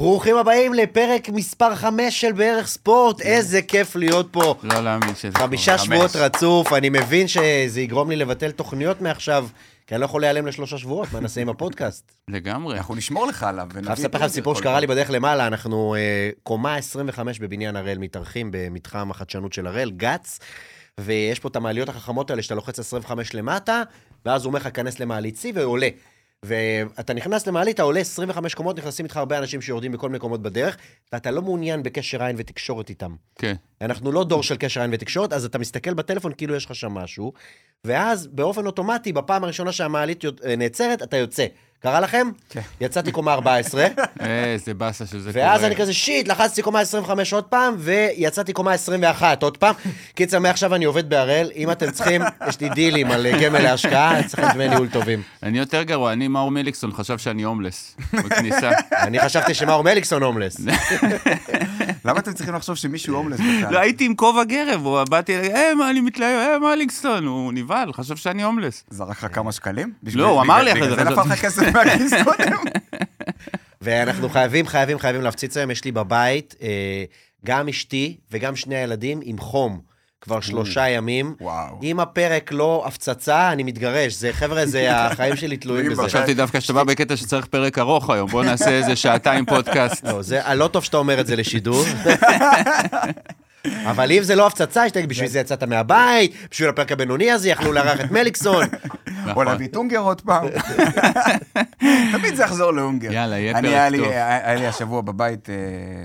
ברוכים הבאים לפרק מספר 5 של בערך ספורט, איזה כיף להיות פה. לא להאמין שזה קורה. חמישה חמש. שבועות רצוף, אני מבין שזה יגרום לי לבטל תוכניות מעכשיו, כי אני לא יכול להיעלם לשלושה שבועות, מה נעשה עם הפודקאסט? לגמרי. אנחנו נשמור לך עליו. חייב לספר לך סיפור שקרה לי בדרך למעלה, אנחנו אה, קומה 25 בבניין הראל מתארחים במתחם החדשנות של הראל, גץ, ויש פה את המעליות החכמות האלה שאתה לוחץ 25 למטה, ואז הוא אומר לך, כנס למעלית C ועולה. ואתה נכנס למעלית, אתה עולה 25 קומות, נכנסים איתך הרבה אנשים שיורדים בכל מיני קומות בדרך, ואתה לא מעוניין בקשר עין ותקשורת איתם. כן. אנחנו לא דור של קשר עין ותקשורת, אז אתה מסתכל בטלפון כאילו יש לך שם משהו, ואז באופן אוטומטי, בפעם הראשונה שהמעלית אה, נעצרת, אתה יוצא. קרה לכם? כן. יצאתי קומה 14, איזה באסה שזה קורה. ואז אני כזה שיט, לחצתי קומה 25 עוד פעם, ויצאתי קומה 21 עוד פעם. קיצר, מעכשיו אני עובד בהראל, אם אתם צריכים, יש לי דילים על גמל להשקעה, צריכים דמי ניהול טובים. אני יותר גרוע, אני מאור מליקסון חשב שאני הומלס בכניסה. אני חשבתי שמאור מליקסון הומלס. למה אתם צריכים לחשוב שמישהו הומלס בכלל? לא, הייתי עם כובע גרב, הוא באתי, אה, מה אני מתלהב, אה, מליקסון, הוא נבהל, חשב שאני הומלס. זרק לך כמה שקלים? לא, הוא אמר לי בגלל אחרי זה, זה נפל לך כסף מהכיס קודם. ואנחנו חייבים, חייבים, חייבים להפציץ היום. יש לי בבית אה, גם אשתי וגם שני הילדים עם חום. כבר שלושה ימים. וואו. אם הפרק לא הפצצה, אני מתגרש. זה, חבר'ה, זה החיים שלי תלויים בזה. חשבתי דווקא שאתה בא בקטע שצריך פרק ארוך היום, בוא נעשה איזה שעתיים פודקאסט. לא, זה לא טוב שאתה אומר את זה לשידור. אבל אם זה לא הפצצה, שתגיד, בשביל זה יצאת מהבית, בשביל הפרק הבינוני הזה, יכלו לארח את מליקסון. או נכון. להביא את אונגר עוד פעם. תמיד זה יחזור לאונגר. יאללה, יהיה אני, פרק טוב. היה לי השבוע בבית אה,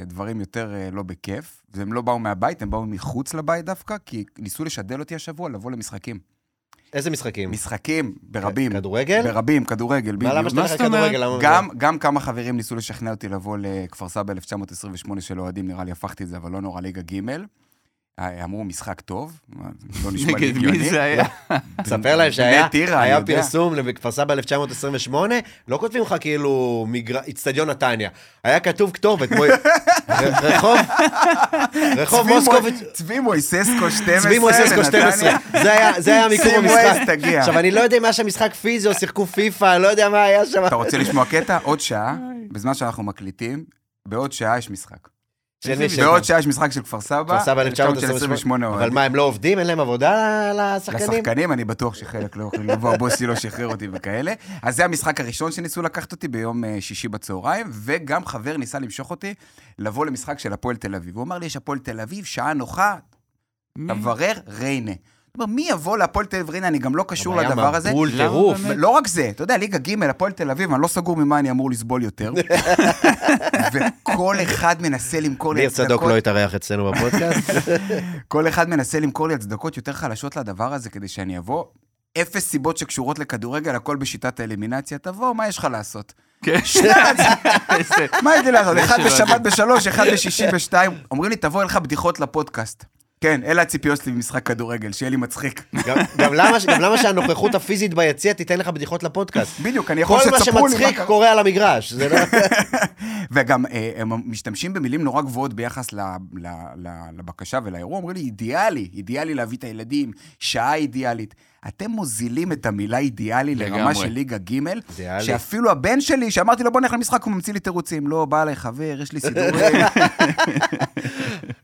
דברים יותר אה, לא בכיף, והם לא באו מהבית, הם באו מחוץ לבית דווקא, כי ניסו לשדל אותי השבוע לבוא למשחקים. איזה משחקים? משחקים, ברבים. כדורגל? ברבים, כדורגל, בדיוק. למה שאתה לך? כדורגל? גם, גם כמה חברים ניסו לשכנע אותי לבוא לכפר סבא 1928 של אוהדים, נראה לי הפכתי את זה, אבל לא נורא, ליגה ג'. אה, אמרו משחק טוב, לא נשמע לי נגד הגיוני. מי זה היה? תספר להם שהיה. פרסום בכפר סבא 1928, לא כותבים לך כאילו איצטדיון נתניה. היה כתוב כתובת, רחוב, רחוב מוסקוביץ, צבי מויססקו 12, צבי מויססקו 12, זה היה- מיקום המשחק. עכשיו, אני לא יודע אם היה שם משחק פיזי או שיחקו פיפא, לא יודע מה היה שם. אתה רוצה לשמוע קטע? עוד שעה, בזמן שאנחנו מקליטים, בעוד שעה יש משחק. בעוד שעה יש משחק של כפר סבא, כפר סבא 1928. אבל. מה, הם לא עובדים? אין להם עבודה לשחקנים? לשחקנים, אני בטוח שחלק לא יכולים לבוא, הבוסי לא שחרר אותי וכאלה. אז זה המשחק הראשון שניסו לקחת אותי ביום אה, שישי בצהריים, וגם חבר ניסה למשוך אותי לבוא למשחק של הפועל תל אביב. הוא אמר לי, יש הפועל תל אביב, שעה נוחה? תברר, ריינה. הוא אומר, מי יבוא להפועל תל אביב ריינה? אני גם לא קשור היה לדבר הזה. מבול למה טירוף. באמת? לא רק זה, אתה יודע, ליגה ג', הפועל תל אביב, אני לא סגור ממה אני אמור לסבול יותר. וכל אחד מנסה למכור לי ניר צדוק הצדקות, לא התארח אצלנו בפודקאסט. כל אחד מנסה למכור לי הצדקות יותר חלשות לדבר הזה כדי שאני אבוא. אפס סיבות שקשורות לכדורגל, הכל בשיטת האלימינציה. תבוא, מה יש לך לעשות? כן. מה הייתי לעשות? אחד בשבת יודע. בשלוש, אחד בשישי בשתיים. אומרים לי, תבוא, אין לך בדיחות לפודקאסט. כן, אלה הציפיות שלי במשחק כדורגל, שיהיה לי מצחיק. גם- גם למה גם למה שהנוכחות הפיזית ביציע תיתן לך בדיחות לפודקאסט? בדיוק, אני יכול כל מה שתספרו לי מה שמצחיק. קורה על המגרש. זה לא... וגם אה, הם משתמשים במילים נורא גבוהות ביחס ל, ל, ל, לבקשה ולאירוע, אומרים לי, אידיאלי, אידיאלי להביא את הילדים, שעה אידיאלית. אתם מוזילים את המילה אידיאלי לרמה. של ליגה ג', אידיאלי. שאפילו הבן שלי, שאמרתי לו, בוא נלך למשחק, הוא ממציא לי תירוצים. לא, בא אליי חבר, יש לי סידורים.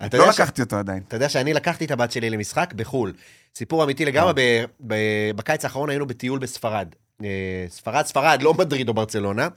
אתה לא לקחתי אותו עדיין. אתה יודע שאני לקחתי את הבת שלי למשחק בחו"ל. סיפור אמיתי לגמרי, ב- ב- בקיץ האחרון היינו בטיול בספרד. אה, ספרד, ספרד, לא מדריד או ברצלונה.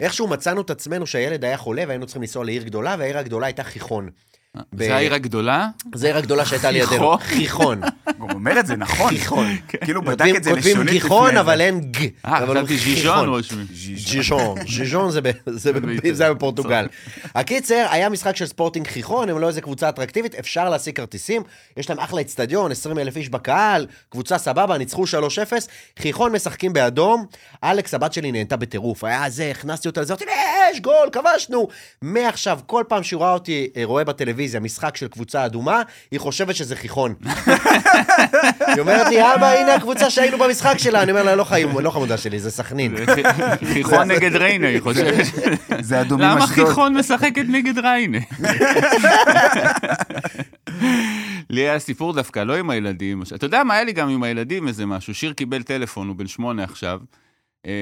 איכשהו מצאנו את עצמנו שהילד היה חולה והיינו צריכים לנסוע לעיר גדולה, והעיר הגדולה הייתה חיכון. ב- זה העיר הגדולה? זו העיר הגדולה שהייתה לידינו. חיכון. הוא אומר את זה נכון. חיכון. כאילו בדק כותבים- את זה כותבים לשונית גיחון, לפני אבל זה. אין ג. אה, חשבתי. ז'יז'ון רושמים. ז'יז'ון, ז'יז'ון זה זה. זה בפורטוגל. הקיצר, היה משחק של ספורטינג חיכון, הם לא איזה קבוצה אטרקטיבית, אפשר להשיג כרטיסים, יש להם אחלה אצטדיון, 20 אלף איש בקהל, קבוצה סבבה, ניצחו 3-0, חיכון משחקים באדום, אלכס, הבת שלי נהנתה בטירוף, היה זה, הכנסתי אותה לזה, אמרתי, יש, גול, כבשנו. מעכשיו, כל פעם שהיא רואה אותי, אה, רואה בטלוויזיה משחק של קבוצה אדומה, היא חושבת שזה חיכון. היא אומרת לי, אבא, הנה הקבוצה שהיינו במשחק שלה, אני אומר לה, לא חיים, לא חמודה שלי, זה סכנין. חיכון נגד ריינה, היא חושבת. זה אדומים למה אשדוד. חיכון משחקת נגד ריינה? לי היה סיפור דווקא, לא עם הילדים. אתה יודע מה היה לי גם עם הילדים איזה משהו? שיר קיבל טלפון, הוא בן שמונה עכשיו, אה,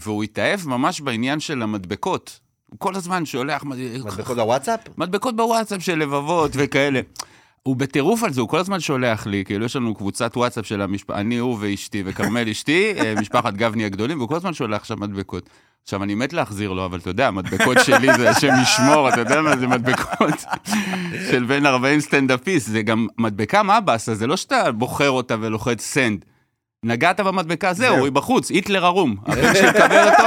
והוא התאהב ממש בעניין של המדבקות. הוא כל הזמן שולח... מדבקות בוואטסאפ? מדבקות בוואטסאפ של לבבות וכאלה. הוא בטירוף על זה, הוא כל הזמן שולח לי, כאילו יש לנו קבוצת וואטסאפ של המשפחה, אני, הוא ואשתי, וכרמל אשתי, אה, משפחת גבני הגדולים, והוא כל הזמן שולח שם מדבקות. עכשיו, אני מת להחזיר לו, אבל אתה יודע, מדבקות שלי זה השם ישמור, אתה יודע מה זה מדבקות של בן 40 סטנדאפיסט, זה גם מדבקה, מה הבאסה? זה לא שאתה בוחר אותה ולוחץ send. נגעת במדבקה, זהו. היא בחוץ, היטלר ערום. הבן שיקבל אותו,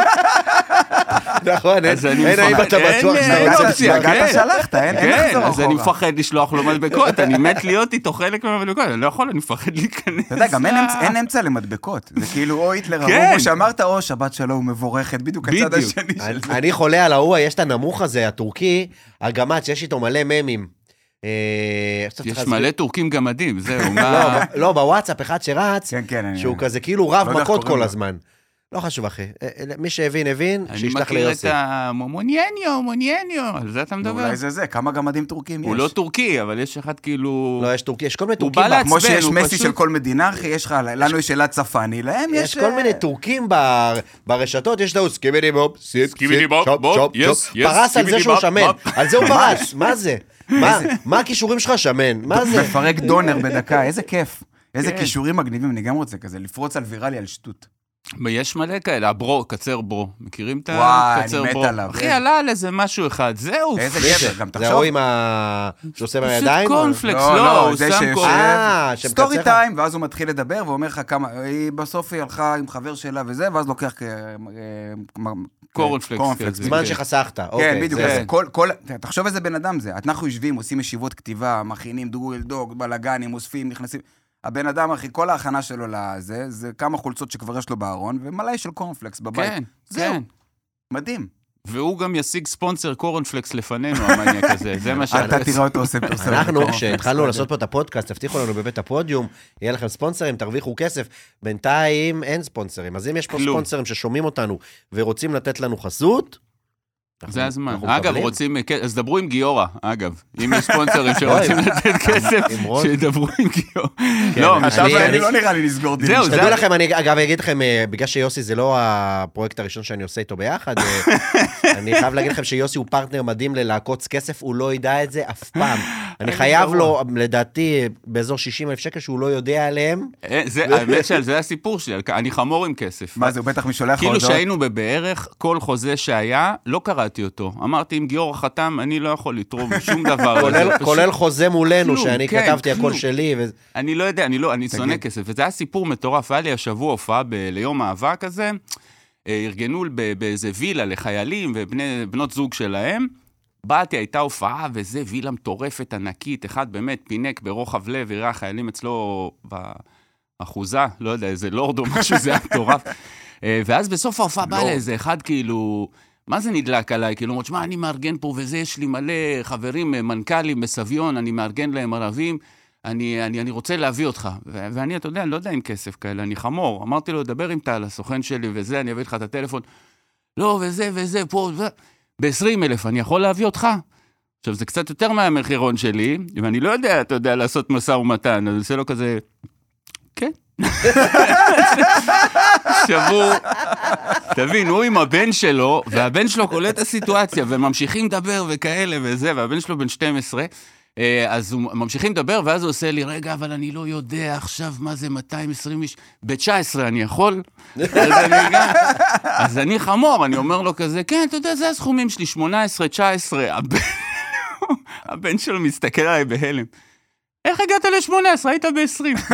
נכון, אין אז אני אין האם אתה בטוח שאתה אין רוצה... אופציה, נגעת, כן. שלחת, אין אין כן, לחזור אז אני אחורה. מפחד לשלוח לו מדבקות, אני מת להיות איתו חלק מהמדבקות, אני לא יכול, אני מפחד להיכנס. אתה יודע, גם אין אמצע- למדבקות. זה כאילו או היטלר כן. או שאמרת, או שבת שלום מבורכת, בדיוק הצד. השני של אני- זה. אני חולה על ההוא, יש את הנמוך הזה, הטורקי, הגמד, שיש איתו מלא ממים. אה, יש מלא טורקים גמדים, זהו, לא, מה... לא, בוואטסאפ אחד שרץ. שהוא כזה כאילו רב לא מכות כל. הזמן. לא חשוב, אחי. אה, אה, מי שהבין, הבין, אני שישלח מכיר את ליוסי. המוניאניו, מוניאניו, על זה אתה מדבר? אולי זה זה, כמה גמדים טורקים יש. הוא לא טורקי, אבל יש אחד כאילו... לא, יש טורקי, יש כל מיני הוא טורקים. בא ב- לעצבן, כמו שיש הוא מסי פשוט- של כל מדינה, אחי, יש לך, לנו יש אלעד צפני, להם יש... יש כל מיני אה, טורקים ב- ברשתות, יש ההוא סקיבידי בופ, סיפ, סקיבידי סיפ, בופ, שופ, בופ, שופ, יס, פרס על זה שהוא שמן. על זה הוא פרס, מה זה? מה- מה הכישורים שלך שמן? מה זה? מפרק דונר בדקה, איזה כיף. איזה כן. כישורים מגניבים, אני גם רוצה כזה, לפרוץ על ויראלי על שטות. יש מלא כאלה, הברו, קצר ברו. מכירים את וואי, אני הקצר מת ברו? עליו, אחי, כן. עלה על איזה משהו אחד, זהו. איזה זה? גבר, גם זה תחשוב. ההוא עם ה... שעושה פשוט מהידיים? קורנפלקס, לא, לא, לא, הוא זה שם קורנפלקס. אה, סטורי. טיים, ואז הוא מתחיל לדבר ואומר לך כמה, היא בסוף היא הלכה עם חבר שלה וזה, ואז לוקח אה, קורנפלקס כזה. זמן כן. שחסכת, כן, אוקיי. בדיוק, זה- תחשוב איזה בן אדם זה. אנחנו יושבים, עושים ישיבות כתיבה, מכינים דוגל דוג, בלאגנים, אוספים, נכנסים. הבן אדם, אחי, כל ההכנה שלו לזה, זה כמה חולצות שכבר יש לו בארון, ומלאי של קורנפלקס בבית. כן, זהו. כן. מדהים. והוא גם ישיג ספונסר קורנפלקס לפנינו, המניאק הזה, זה מה ש... אתה תראה אותו עושה פרסומת. אנחנו, כשהתחלנו לא לעשות פה את הפודקאסט, הבטיחו לנו בבית הפודיום, יהיה לכם ספונסרים, תרוויחו כסף. בינתיים אין ספונסרים. אז אם יש פה. ספונסרים ששומעים אותנו ורוצים לתת לנו חסות, זה הזמן. אגב. רוצים, אז דברו עם גיורא, אגב. אם יש ספונסרים שרוצים לתת כסף. שידברו עם גיורא. כן, לא, אני- לא נראה לי נסגור דיל. זהו, שתדעו זה- לכם, אני אגב אגיד לכם, אה, בגלל שיוסי זה לא הפרויקט הראשון שאני עושה איתו ביחד, אה, אני חייב להגיד לכם שיוסי הוא פרטנר מדהים ללעקוץ כסף, הוא לא ידע את זה אף פעם. אני חייב לו, לדעתי, באזור 60 אלף שקל שהוא לא יודע עליהם. אה, זה- האמת שזה הסיפור שלי, אני חמור עם כסף. מה זה, הוא בטח משולח כאילו הודעות. שהיינו בבערך, כל חוזה שהיה, לא קראתי אותו. אמרתי, אם גיורא חתם, אני לא יכול לתרום שום דבר. כולל- זה פשוט- כולל חוזה מולנו, כלום, שאני כן, כתבתי הכל. שלי. ו- אני לא יודע, אני לא, אני שונא. כסף. וזה היה סיפור מטורף. היה לי השבוע הופעה ב- ליום אהבה כזה, אה, ארגנו באיזה וילה לחיילים ובנות זוג שלהם. באתי, הייתה הופעה, וזה וילה מטורפת, ענקית. אחד באמת פינק ברוחב לב, הראה חיילים אצלו באחוזה, לא יודע, איזה לורד או משהו, זה היה מטורף. אה, ואז בסוף ההופעה בא. לאיזה אחד, כאילו, מה זה נדלק עליי? כאילו, הוא אומר, שמע, אני מארגן פה וזה, יש לי מלא חברים, אה, מנכ"לים בסביון, אני מארגן להם ערבים, אני, אני, אני רוצה להביא אותך. ו- ואני, אתה יודע, אני לא יודע אם כסף כאלה, אני חמור. אמרתי לו, דבר עם טל, הסוכן שלי וזה, אני אביא לך את הטלפון. לא, וזה וזה, פה, ו... ב-20 אלף, אני יכול להביא אותך? עכשיו, זה קצת יותר מהמחירון שלי, ואני לא יודע, אתה יודע, לעשות משא ומתן, אז זה לא כזה... כן. שבור. תבין, הוא עם הבן שלו, והבן שלו קולט את הסיטואציה, וממשיכים לדבר וכאלה וזה, והבן שלו בן 12. אה, אז הוא ממשיכים לדבר, ואז הוא עושה לי, רגע, אבל אני לא יודע עכשיו מה זה 220 איש. ב-19 אני יכול? אז אני גם... אז אני חמור, אני אומר לו כזה, כן, אתה יודע, זה הסכומים שלי, 18, 19. הבן- הבן שלו מסתכל עליי בהלם. איך הגעת ל-18? היית ב-20.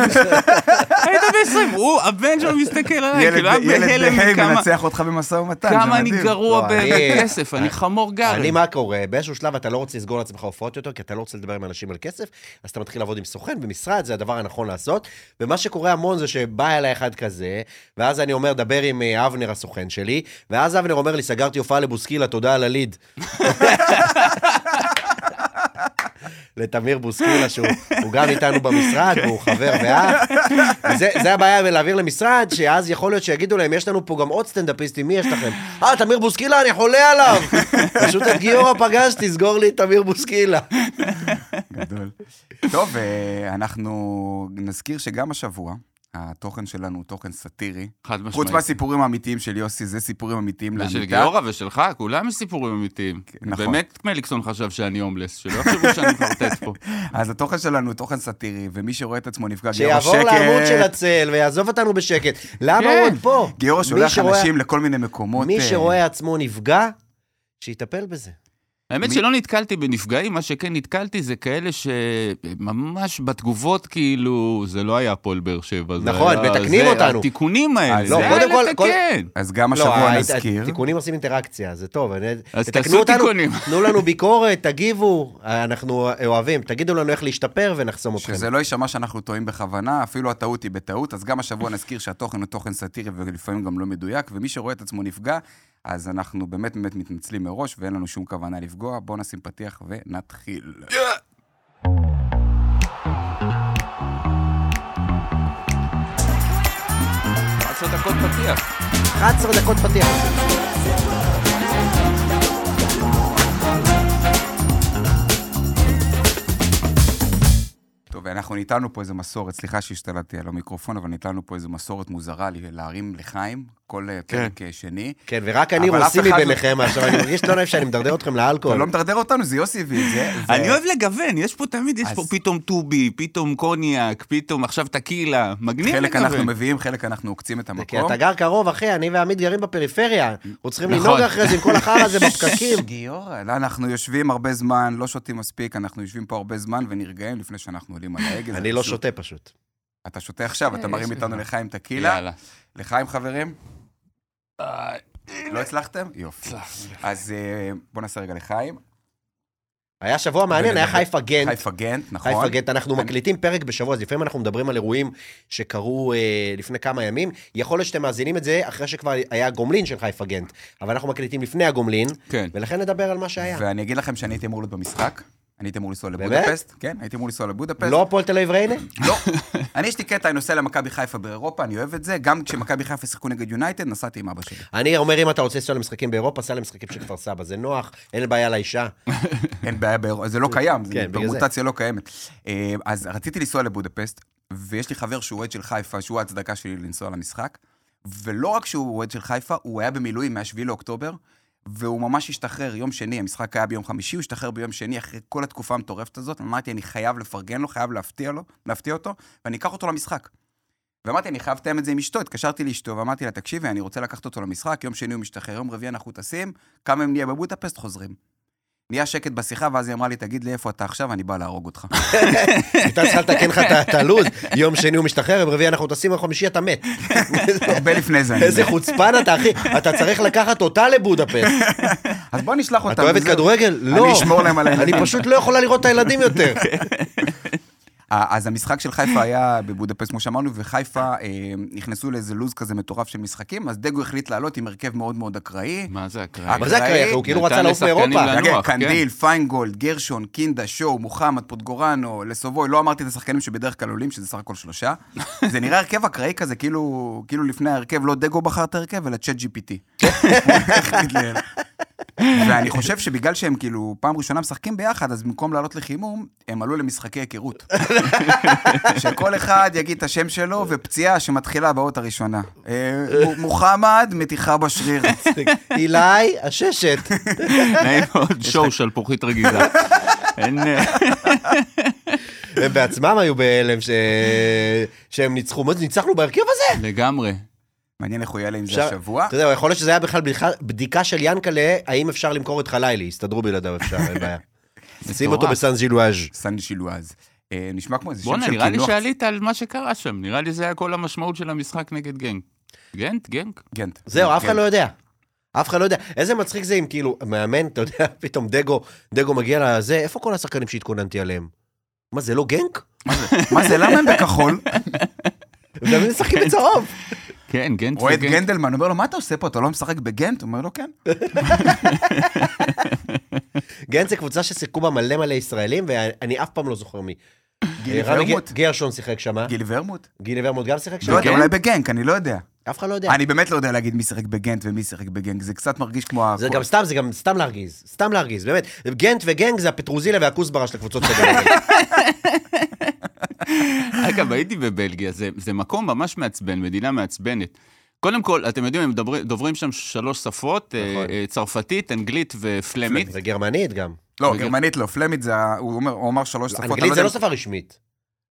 היית ב-20. הוא, הבן שלו מסתכל עליי, ילד כאילו, היה ילד בהלם בה"א מכמה- מנצח אותך במשא ומתן, זה כמה אני. גרוע בכסף, אני חמור גר. אני, מה קורה? באיזשהו שלב אתה לא רוצה לסגור לעצמך הופעות יותר, כי אתה לא רוצה לדבר עם אנשים על כסף, אז אתה מתחיל לעבוד עם סוכן, ומשרד זה הדבר הנכון לעשות. ומה שקורה המון זה שבא אליי אחד כזה, ואז אני אומר, דבר עם אה, אבנר הסוכן שלי, ואז אבנר אומר לי, סגרתי הופעה לבוסקילה, תודה על הליד. לתמיר בוסקילה, שהוא הוא גם איתנו במשרד, והוא חבר ואח. זה הבעיה בלהעביר למשרד, שאז יכול להיות שיגידו להם, יש לנו פה גם עוד סטנדאפיסטים, מי יש לכם? אה, תמיר בוסקילה, אני חולה עליו! פשוט את גיורא פגשתי, סגור לי את תמיר בוסקילה. גדול. טוב, אה, אנחנו נזכיר שגם השבוע התוכן שלנו הוא תוכן סאטירי. חד משמעית. חוץ מהסיפורים האמיתיים של יוסי, זה סיפורים אמיתיים ושל לאמיתה. גיורא ושלך, כולם יש סיפורים אמיתיים. נכון. באמת מליקסון חשב שאני הומלס, שלא יחשבו שאני מפרטט פה. אז התוכן שלנו הוא תוכן סאטירי, ומי שרואה את עצמו נפגע, גיורא שיעבור לעמוד של שקט. הצל ויעזוב אותנו בשקט. למה כן. הוא עוד פה? גיורא מי שולח אנשים לכל מיני מקומות. מי אה, שרואה עצמו נפגע, שיטפל בזה. האמת מי- שלא נתקלתי בנפגעים, מה שכן נתקלתי זה כאלה שממש בתגובות כאילו, זה לא היה הפועל באר שבע. זה נכון, היה- מתקנים זה אותנו. התיקונים האלה, אז זה לא, היה קודם כל- לתקן. אז גם לא, השבוע הת- נזכיר. התיקונים עושים אינטראקציה, זה טוב. אז תעשו אותנו, תיקונים. תנו לנו ביקורת, תגיבו, אנחנו אוהבים. תגידו לנו איך להשתפר ונחסום אתכם. שזה לא יישמע שאנחנו טועים בכוונה, אפילו הטעות היא בטעות, אז גם השבוע נזכיר שהתוכן הוא תוכן סאטירי ולפעמים גם לא מדויק, ומי שרואה את עצמו נפגע, אז אנחנו באמת באמת מתנצלים מראש, ואין לנו שום כוונה לפגוע. בואו נשים פתיח ונתחיל. 11 דקות פתיח. 11 דקות פתיח. טוב, אנחנו ניתנו פה איזה מסורת, סליחה שהשתלטתי על המיקרופון, אבל ניתנו פה איזה מסורת מוזרה להרים לחיים, כל אה, פרק אה, שני. כן, ורק אני רוסי לא- ביניכם, עכשיו אני מרגיש לא נעים שאני מדרדר אתכם אתה לאלכוהול. לא מדרדר אותנו, זה יוסי הביא את זה. אני אוהב לגוון, יש פה תמיד, יש פה פתאום טובי, פתאום קוניאק, פתאום עכשיו טקילה. מגניב חלק אנחנו לגוון. מביאים, חלק אנחנו עוקצים את כי המקום. אתה גר קרוב, אחי, אני ועמית גרים בפריפריה. אנחנו צריכים נכון. לנהוג אחרי זה עם כל החרא הזה בפקקים. גיורא, אנחנו יושבים הרבה זמן, לא שותים מספיק, אנחנו יושבים פה הרבה זמן ונרגעים לפני שאנחנו עולים על ההגה. זה אני לא שותה פשוט. אתה שותה עכשיו, אתה אה, מרים איתנו לך. לחיים טקילה. יאללה. לחיים חברים? אה, לא הצלחתם? יופי. אז אה, בוא נעשה רגע לחיים. היה שבוע מעניין, היה חיפה גנט. חיפה גנט, נכון. חיפה גנט, אנחנו מקליטים פרק בשבוע, אז לפעמים אנחנו מדברים על אירועים שקרו אה, לפני כמה ימים. יכול להיות שאתם מאזינים את זה אחרי שכבר היה גומלין של חיפה גנט, אבל אנחנו מקליטים לפני הגומלין, כן. ולכן נדבר על מה שהיה. ואני אגיד לכם שאני הייתי אמור להיות במשחק. אני הייתי אמור לנסוע? לבודפסט. כן, הייתי אמור לנסוע לבודפסט. לא הפועל תל אביב ריינה? לא. אני, יש לי קטע, אני נוסע למכבי חיפה באירופה, אני אוהב את זה. גם כשמכבי חיפה שיחקו נגד יונייטד, נסעתי עם אבא שלי. אני אומר, אם אתה רוצה לנסוע למשחקים באירופה, סע למשחקים של כפר סבא, זה נוח, אין בעיה לאישה. אין בעיה באירופה, זה לא קיים, כן. פרמוטציה לא קיימת. אה, אז רציתי לנסוע לבודפסט, ויש לי חבר שהוא אוהד של חיפה, שהוא ההצדקה שלי לנסוע למשחק, ולא רק שהוא אוהד של חיפה, הוא היה במילואים מ-7 לאוקטובר, והוא ממש השתחרר יום שני, המשחק היה ביום חמישי, הוא השתחרר ביום שני אחרי כל התקופה המטורפת הזאת, אמרתי, אני חייב לפרגן לו, חייב להפתיע לו, להפתיע אותו, ואני אקח אותו למשחק. ואמרתי, אני חייב לתאם את זה עם אשתו, התקשרתי לאשתו, ואמרתי לה, תקשיבי, אני רוצה לקחת אותו למשחק, יום שני הוא משתחרר, יום רביעי אנחנו טסים, כמה אם נהיה בבודפסט, חוזרים. נהיה שקט בשיחה, ואז היא אמרה לי, תגיד לי איפה אתה עכשיו, אני בא להרוג אותך. הייתה צריכה לתקן לך את- הלו"ז, יום שני הוא משתחרר, יום רביעי אנחנו טסים, יום חמישי אתה מת. הרבה לפני זה. איזה. חוצפן אתה, אחי, אתה צריך לקחת אותה לבודפסט. אז בוא נשלח אותם. את אוהבת. כדורגל? לא. אני אשמור להם על הילדים. אני פשוט לא יכולה לראות את הילדים יותר. אז המשחק של חיפה היה בבודפסט, כמו שאמרנו, וחיפה אה, נכנסו לאיזה לוז כזה מטורף של משחקים, אז דגו החליט לעלות עם הרכב מאוד מאוד אקראי. מה זה? אבל- מה זה הקרייך? הוא כאילו רצה לעוף מאירופה. לנוח. רגע, נוח, קנדיל, פיינגולד, גרשון, קינדה, שואו, מוחמד, פוטגורנו, לסובוי, לא אמרתי את השחקנים שבדרך כלל עולים, שזה סך הכל שלושה. זה נראה הרכב אקראי כזה, כאילו, כאילו לפני ההרכב לא דגו בחר את ההרכב, אלא צ'אט GPT. ואני חושב שבגלל שהם כאילו פעם ראשונה משחקים ביחד, אז במקום לעלות לחימום, הם עלו למשחקי היכרות. שכל אחד יגיד את השם שלו, ופציעה שמתחילה באות הראשונה. אה, מוחמד, מתיחה בשריר. אילי, הששת. נעים מאוד, שואו שלפוחית רגילה. אין... אה, הם בעצמם היו בהלם ש- שהם ניצחו. מה זה, ניצחנו בהרכב הזה? לגמרי. מעניין איך הוא יעלה עם זה השבוע. אתה יודע, יכול להיות שזה היה בכלל בדיקה של ינקלה, האם אפשר למכור את חלילי, הסתדרו בלעדיו אפשר, אין בעיה. שים אותו. בסן ז'ילואז'. סן שילואז. אה, נשמע כמו איזה שם בואנה, של נראה לי קינוח. שעלית על מה שקרה שם. נראה לי זה היה כל המשמעות של המשחק נגד גנג. גנט? גנג? גנט. זהו, אף אחד. לא יודע. אף אחד לא יודע. איזה מצחיק זה אם כאילו, מאמן, אתה יודע, פתאום דגו, דגו מגיע לזה, איפה כל השחקנים שהתכוננתי עליהם? מה, זה לא גנק? מה זה, למה הם בכחול? הם משחקים בצהוב. כן, גנט אוהד וגנג. גנדלמן אומר לו, מה אתה עושה פה? אתה לא משחק בגנט? הוא אומר לו, כן. גנץ זה קבוצה ששיחקו בה מלא מלא ישראלים, ואני אף פעם לא זוכר מי. גילי ורמוט? גרשון שיחק שם. גילי ורמוט? גילי ורמוט גם שיחק שם? לא יודע? אולי בגנק, אני לא יודע. אף אחד לא יודע. אני באמת לא יודע להגיד מי שיחק בגנט ומי שיחק בגנק, זה קצת מרגיש כמו... זה גם סתם, זה גם סתם להרגיז. סתם להרגיז, באמת. גנט וגנג זה הפטרוזילה והכוסברה של הקבוצות כדורגל. אגב, הייתי בבלגיה, זה, זה מקום ממש מעצבן, מדינה מעצבנת. קודם כל, אתם יודעים, הם דוברים, דוברים שם שלוש שפות, אה, נכון. אה, צרפתית, אנגלית ופלמית. וגרמנית גם. לא, גרמנית לא, פלמית זה, הוא אומר- הוא אמר שלוש שפות. אנגלית זה לא אם- שפה רשמית.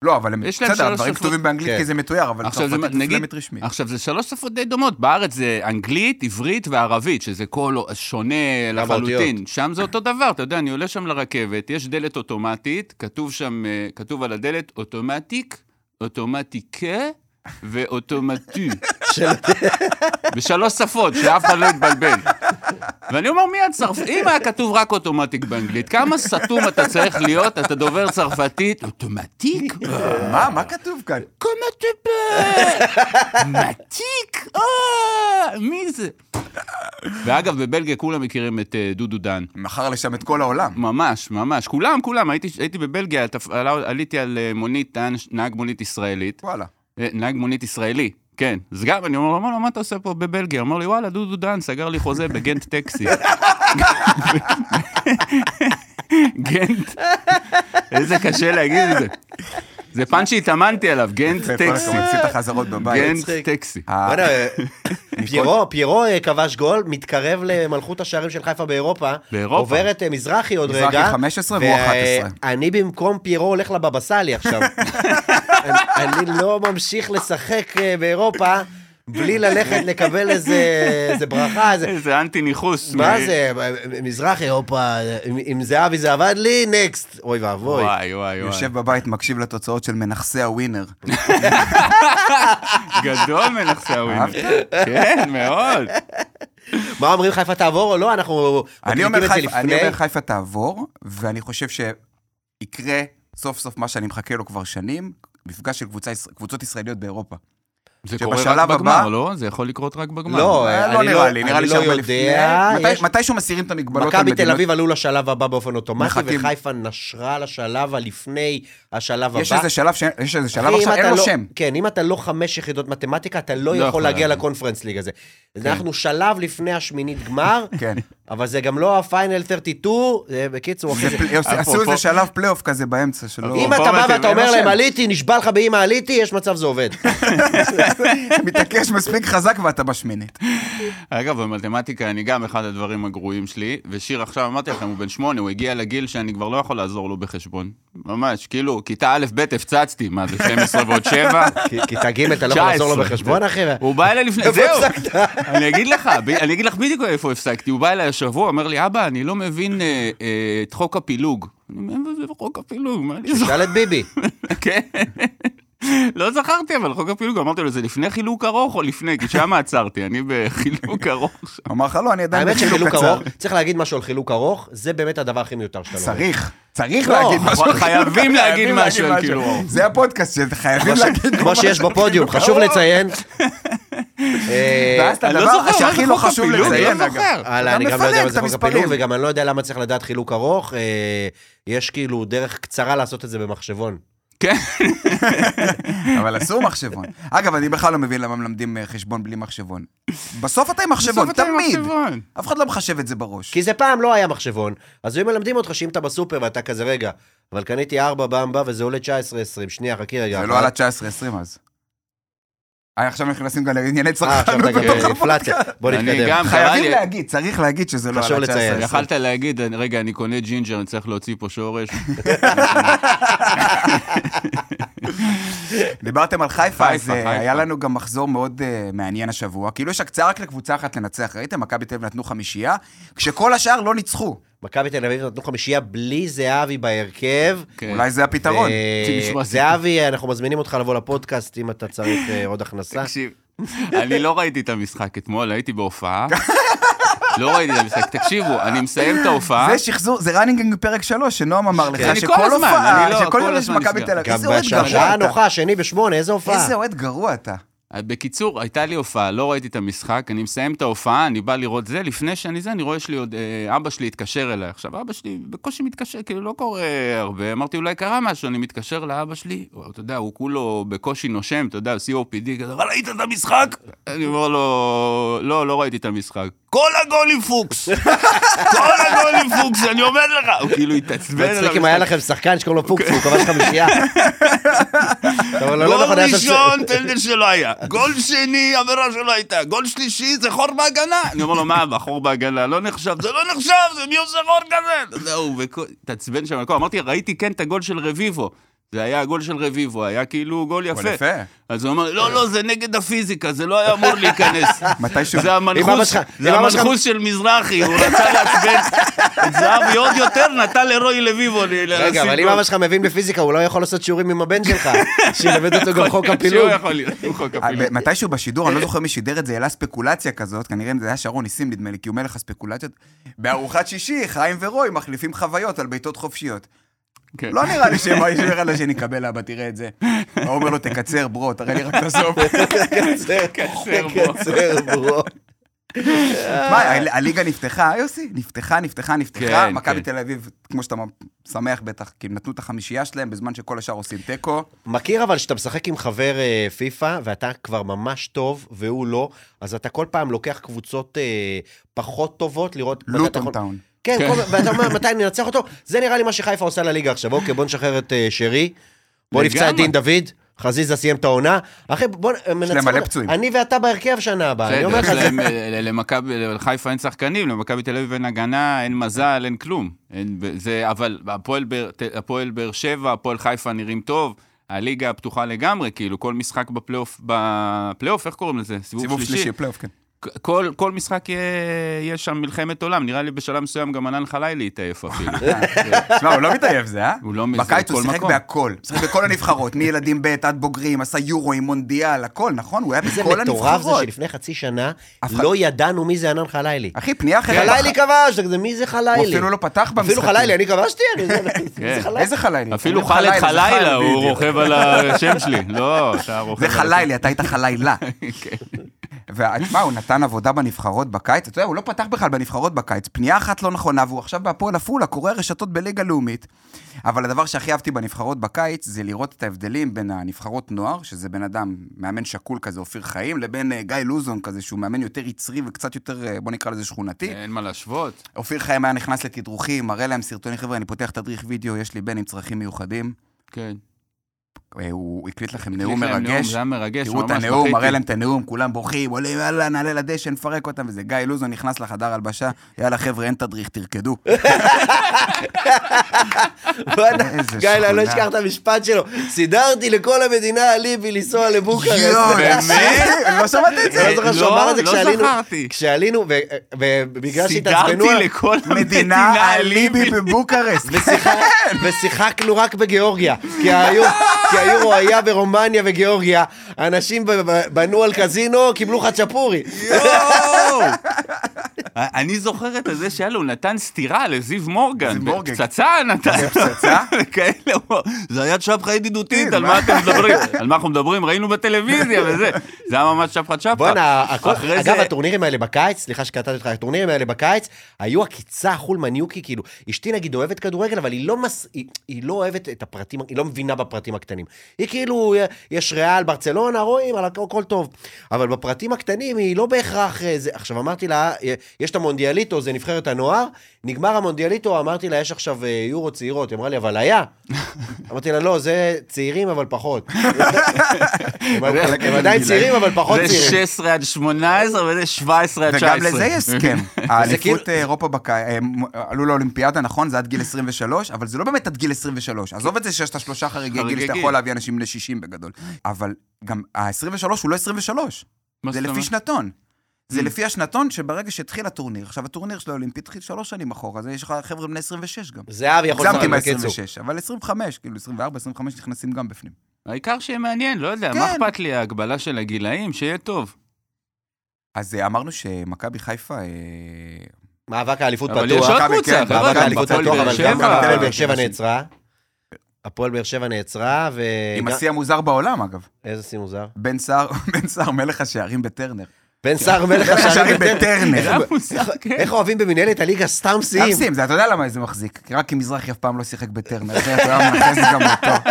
לא, אבל הם, יש להם בסדר, הדברים שפות. כתובים באנגלית כן. כי זה מתויר, אבל זה, צרפתית נגיד, ופלמית רשמית. עכשיו, זה שלוש שפות די דומות. בארץ זה אנגלית, עברית וערבית, שזה קול שונה כמה לחלוטין. שם זה אותו דבר, אתה יודע, אני עולה שם לרכבת, יש דלת אוטומטית, כתוב שם, אה, כתוב על הדלת אוטומטיק, אוטומטיקה ואוטומטי. של- בשלוש שפות, שאף אחד לא יתבלבל. ואני אומר, מי הצרפ... אם היה כתוב רק אוטומטיק באנגלית, כמה סתום אתה צריך להיות, אתה דובר צרפתית, אוטומטיק? מה, מה כתוב כאן? tu peux? מתיק? אה, מי זה? ואגב, בבלגיה כולם מכירים את אה, דודו דן. מכר לשם את כל העולם. ממש, ממש. כולם, כולם. הייתי, הייתי בבלגיה, עליתי על אה, מונית, נהג מונית ישראלית. וואלה. נהג מונית ישראלי, כן. אז גם, אני אומר לו, "מה- אתה עושה פה בבלגיה? הוא אמר לי, וואלה, דודו דן סגר לי חוזה בגנט טקסי. גנט. איזה קשה להגיד את זה. זה פן שהתאמנתי עליו, גנט כל הכבוד, טקסי. עשית החזרות בבית. גנט. טקסי. ה- בוא'נה, פיירו, פיירו אה, כבש גול, מתקרב למלכות השערים של חיפה באירופה. באירופה. עובר את אה, מזרחי עוד מזרחי רגע. 15 והוא 11. ואני במקום פיירו הולך לבבא סאלי עכשיו. אני- אני לא ממשיך לשחק אה, באירופה בלי ללכת לקבל איזה איזה ברכה, איזה... איזה אנטי ניחוס. מה מ- זה, מזרחי, אירופה, עם- עם זהבי זה עבד לי, נקסט. אוי ואבוי. וואי, וואי, וואי. יושב בבית, מקשיב לתוצאות של מנכסי הווינר. גדול מנכסי הווינר. כן, מאוד. מה אומרים חיפה תעבור או לא? אנחנו אני מקליטים אומר את זה חיפה- אני לפני. אומר חיפה תעבור, ואני חושב שיקרה סוף סוף מה שאני מחכה לו כבר שנים, מפגש של קבוצה קבוצות ישראליות באירופה. זה קורה שבשלב רק בגמר, הבא- לא? זה יכול לקרות רק בגמר. לא, אה, אני לא נראה לא- לי, נראה אני לי לא שהרבה יודע, לפני. יש- מתי- מתישהו מסירים את המגבלות על מכבי תל אביב עלו לשלב הבא באופן אוטומטי, מחכים. וחיפה נשרה לשלב הלפני השלב הבא. יש איזה שלב, ש- יש איזה שלב עכשיו, אין אתה לו לא- שם. כן, אם אתה לא חמש יחידות מתמטיקה, אתה לא לא יכול להגיע. לקונפרנס ליג הזה. אנחנו שלב לפני השמינית גמר, כן. אבל זה גם לא הפיינל 32, זה בקיצור, אחי, זה- עשו איזה שלב פלייאוף כזה באמצע שלו. אם אתה בא ואתה אומר להם. עליתי, נשבע לך באמא עליתי, יש מצב זה עובד. מתעקש מספיק חזק ואתה בשמינית. אגב, במתמטיקה אני גם אחד הדברים הגרועים שלי, ושיר עכשיו, אמרתי לכם, הוא בן שמונה, הוא הגיע לגיל שאני כבר לא יכול לעזור לו בחשבון. ממש, כאילו, כיתה א', ב', הפצצתי, מה זה, 12 ועוד 7? כי- כיתה ג' אתה לא יכול לעזור לו 19. בחשבון, אחי? הוא בא אליי לפני, זהו? אני אגיד לך, אני אגיד לך בדיוק איפה הפסקתי, הוא בא אליי השבוע, אומר לי, אבא, אני לא מבין אה, אה, את חוק הפילוג. אני אומר, "מה זה חוק הפילוג, מה אני זוכר? שאל את ביבי. כן. לא זכרתי, אבל חוק הפילוג, אמרתי לו, זה לפני חילוק ארוך או לפני? כי שם עצרתי, אני בחילוק ארוך. אמר לך, לא, אני עדיין בחילוק קצר. צריך להגיד משהו על חילוק ארוך, זה באמת הדבר הכי מיותר שאתה לא אומר. צריך, צריך לא, להגיד משהו. על חייבים להגיד חייבים משהו על חילוק ארוך. זה הפודקאסט, ש- להגיד כמו שיש בפודיום, חשוב לציין. אה, ואז את אני לא הדבר שהכי לא חשוב לציין, לא אגב. אני גם לא יודע מה זה חוק. הפילוג, וגם אני לא יודע למה צריך לדעת חילוק ארוך. אה, יש כאילו דרך קצרה לעשות את זה במחשבון. כן. אבל אסור מחשבון. אגב, אני בכלל לא מבין למה מלמדים אה, חשבון בלי מחשבון. בסוף אתה עם מחשבון, תמיד. אף אחד לא מחשב את זה בראש. כי זה פעם לא היה מחשבון, אז היו מלמדים אותך שאם אתה בסופר ואתה כזה, רגע, אבל קניתי 4 במבה וזה עולה 19-20, שנייה, חכי רגע. זה. לא עלה 19-20 אז. אה, עכשיו אנחנו נכנסים גם לענייני אה, צרכנות אתה בתוך הפלצת. בוא אני נתקדם. חייבים להגיד, צריך להגיד שזה לא לציין. 19-20. יכלת להגיד, רגע, אני קונה ג'ינג'ר, אני צריך להוציא פה שורש. דיברתם על חיפה, אז אה. היה לנו גם מחזור מאוד אה, מעניין השבוע. כאילו יש הקצה רק לקבוצה אחת לנצח, ראיתם? מכבי תל אביב נתנו חמישייה, כשכל השאר לא ניצחו. מכבי תל אביב נתנו חמישייה בלי זהבי בהרכב. כן. אולי זה הפתרון. אה, זהבי, אנחנו מזמינים אותך לבוא לפודקאסט אם אתה צריך אה, עוד הכנסה. תקשיב, אני לא ראיתי את המשחק אתמול, הייתי בהופעה. לא ראיתי את המשחק. תקשיבו, אני מסיים את ההופעה. זה שחזור, זה ראנינג בפרק שלוש, שנועם אמר לך, אני כל שכל הזמן, הופעה, לא, שכל כל יום יש הזמן מכבי. תל אביב. גם איזה אוהד בשעה גרוע אתה. נוחה, שני בשמונה, איזה הופעה. איזה אוהד גרוע אתה. בקיצור, הייתה לי הופעה, לא ראיתי את המשחק, אני מסיים את ההופעה, אני בא לראות זה, לפני שאני זה, אני רואה יש לי עוד, אה, אבא שלי התקשר אליי. עכשיו, אבא שלי בקושי מתקשר, כאילו, לא קורה הרבה. אמרתי, אולי קרה משהו, אני מתקשר לאבא שלי, הוא, אתה יודע, הוא כולו בקושי נושם, אתה יודע, COPD, כזה, אבל ראית את המשחק? אני אומר לו, לא, לא ראיתי את המשחק. כל הגולים פוקס! כל הגולים פוקס, אני אומר לך! הוא כאילו התעצבן על מצחיק אם היה. לכם שחקן שקוראים לו פוקס, הוא כבש חמישייה. אתה אומר לו, לא גול נכון, ראשון, פנדל שלא היה. גול שני, עבירה שלא הייתה. גול שלישי, זה חור בהגנה. אני אומר לו, מה, החור בהגנה לא נחשב? זה לא נחשב, זה מי עושה חור כזה? זהו, התעצבן שם. הכל. אמרתי, ראיתי כן את הגול של רביבו. זה היה הגול של רביבו, היה כאילו גול גול יפה. יפה. אז הוא אמר, לא, לא, זה נגד הפיזיקה, זה לא היה אמור להיכנס. מתישהו... זה המנחוס, של מזרחי, הוא רצה לעצבן את זהבי עוד יותר, נתן לרוי לביבו רגע, אבל אם. אבא שלך מבין בפיזיקה, הוא לא יכול לעשות שיעורים עם הבן שלך, שילמד אותו גם חוק שהוא הפילוג. יכול להיות, חוק אה, הפילוג. מתישהו בשידור, אני לא זוכר מי שידר את זה, העלה ספקולציה כזאת, כנראה זה היה שרון ניסים נדמה לי, כי הוא מלך הספקולציות. בארוחת שישי, חיים ורוי מחליפים חוויות על בעיטות חופשיות. כן. לא נראה לי שהם היו אחד לשני, קבל אבא, תראה את זה. הוא אומר לו, תקצר, ברו, תראה לי רק את הסוף. קצר, קצר, ברו. מה, הליגה נפתחה, יוסי? נפתחה, נפתחה, נפתחה. כן, מכבי כן. תל אביב, כמו שאתה שמח בטח, כי הם נתנו את החמישייה שלהם בזמן שכל השאר עושים תיקו. מכיר אבל שאתה משחק עם חבר אה, פיפא, ואתה כבר ממש טוב, והוא לא, אז אתה כל פעם לוקח קבוצות אה, פחות טובות, לראות... לוטון טאון. כן, כן. כל- ואתה אומר, מתי אני אנצח אותו? זה נראה לי מה שחיפה עושה לליגה עכשיו. אוקיי, בוא נשחרר את אה, שרי, בוא נפצע את לגמרי. דין דוד, חזיזה סיים את העונה. אחי, בוא ננצח... מלא אותו. פצועים. אני ואתה בהרכב שנה הבאה, אני אומר לך, בסדר, זה... יש להם, אה, למכבי, לחיפה אין שחקנים, למכבי תל אביב אין הגנה, אין מזל, אין כלום. אין, זה, אבל הפועל באר- ת- הפועל באר שבע, הפועל חיפה נראים טוב, הליגה פתוחה לגמרי, כאילו כל משחק בפלייאוף, בפלייאוף, איך קוראים לזה? סיבוב. שלישי, פלייאוף, כן. כל, כל משחק יהיה, שם מלחמת עולם, נראה לי בשלב מסוים גם ענן חלילי יתעייף אפילו. תשמע, הוא לא מתעייף זה, אה? הוא לא מזה, בקיץ הוא שיחק. בהכל. שיחק בכל הנבחרות, מילדים ב' עד בוגרים, עשה יורואים, מונדיאל, הכל, נכון? הוא היה זה בכל מטורף זה הנבחרות. שלפני חצי שנה לא ידענו מי זה ענן חלילי. אחי, פנייה אחרת. חלילי כבש, מי זה חלילי? הוא אפילו לא פתח במשחקים. אפילו חלילי, אני כבשתי? אני- זה- כן. איזה חלילי? אפילו חלילה, חליל, הוא. רוכב על השם שלי. לא, אתה רוכב זה חלילי, אתה היית חלילה. כן. ותשמע, הוא נתן עבודה בנבחרות בקיץ, אתה יודע, הוא לא פתח בכלל בנבחרות בקיץ. פנייה אחת לא נכונה, והוא עכשיו בהפועל עפולה, קורא רשתות בליגה לאומית. אבל הדבר שהכי אהבתי בנבחרות בקיץ, זה לראות את ההבדלים בין הנבחרות נוער, שזה בן אדם, מאמן שקול כזה, אופיר חיים, לבין אה, גיא לוזון כזה, שהוא מאמן יותר יצרי וקצת יותר, אה, בוא נקרא לזה שכונתי. אין מה להשוות. אופיר חיים היה נכנס לתדרוכים, מראה להם סרטונים, חבר'ה, אני פותח תדריך וידאו, יש לי בן עם צרכים מיוחדים. כן. אה, הוא הקליט לכם נאום מרגש. זה היה מרגש, תראו את הנאום. מראה להם את הנאום, כולם בוכים, עולים, יאללה, נעלה לדשא, נפרק אותם, וזה גיא לוזון נכנס לחדר הלבשה, יאללה, חבר'ה, אין תדריך, תרקדו. גיא, אני לא. אשכח את המשפט שלו. סידרתי לכל המדינה אליבי לנסוע לבוקרשט. יואו, באמת? לא שמעת את זה? לא זוכר שהוא לא, אמר את זה לא כשעלינו, זכרתי. כשעלינו, ו- ובגלל שהתעצבנו, סידרתי לכל מדינה אליבי בבוקרשט. ושיחק- ושיחקנו רק בגיאורגיה, כי היו- כי היורו היה ברומניה וגיאורגיה, אנשים בנו על קזינו, קיבלו חצ'פורי. יואו! אני זוכר את זה שהיה לו, הוא נתן סטירה לזיו מורגן. זיו מורגן. פצצה נתן. פצצה? כאלה, זה היה שפחה ידידותית, כן, על מה? אתם מדברים? על מה אנחנו מדברים? ראינו בטלוויזיה וזה. זה היה ממש שפחת שפחה. בואנה, אגב, הטורנירים האלה בקיץ, סליחה שקטעתי אותך, הטורנירים האלה בקיץ, היו עקיצה חולמניוקי, כאילו, אשתי נגיד אוהבת כדורגל, אבל היא לא לא אוהבת את הפרטים, היא לא מבינה בפרטים הקטנים. היא כאילו, יש ריאל, ברצלונה, רואים, הכל, טוב. אבל בפרטים הקטנים היא לא בהכרח... אה. עכשיו, אמרתי לה, אה, יש את המונדיאליטו, זה נבחרת הנוער, נגמר המונדיאליטו, אמרתי לה, יש עכשיו אה, יורו צעירות, היא אמרה לי, אבל היה. אמרתי לה, לא, זה צעירים, אבל פחות. הם עדיין צעירים, אבל פחות זה צעירים. 16 עד 18 וזה 17 עד 19. וגם לזה יש הסכם. כאילו- האליפות אירופה בקיץ, הם עלו לאולימפיאדה, נכון? זה עד גיל 23, אבל זה לא באמת עד גיל 23. עזוב את זה שיש את השלושה חריגי גיל שאתה יכול. להביא אנשים ל-60 בגדול. אבל גם ה-23 הוא לא 23. מה זה לפי? שנתון. זה Mm. לפי השנתון שברגע שהתחיל הטורניר, עכשיו הטורניר של האולימפי התחיל שלוש שנים אחורה, אז יש לך חבר'ה בני 26 גם. זהב יכול הגזמתי לשחק בקיצור. מה-26, אבל 25, כאילו 24, 25 נכנסים גם בפנים. העיקר שיהיה מעניין, לא יודע, מה כן. אכפת לי, ההגבלה של הגילאים, שיהיה טוב. אז אה, אמרנו שמכבי חיפה... אה, מאבק האליפות אבל יש פתוח. עוד מכבי, קבוצה, כן, מאבק האליפות פתוח, אבל גם. הפועל באר שבע נעצרה. הפועל באר שבע נעצרה, ו... עם השיא המוזר בעולם, אגב. איזה שיא מוזר? בן סער מלך השערים בטרנר. בן סער מלך השערים בטרנר. זה כן. איך אוהבים במנהלת הליגה סתם שיאים? אפסים, זה אתה יודע למה זה מחזיק. רק כי מזרחי אף פעם לא שיחק בטרנר, אחרת הוא היה מנכס גם אותו.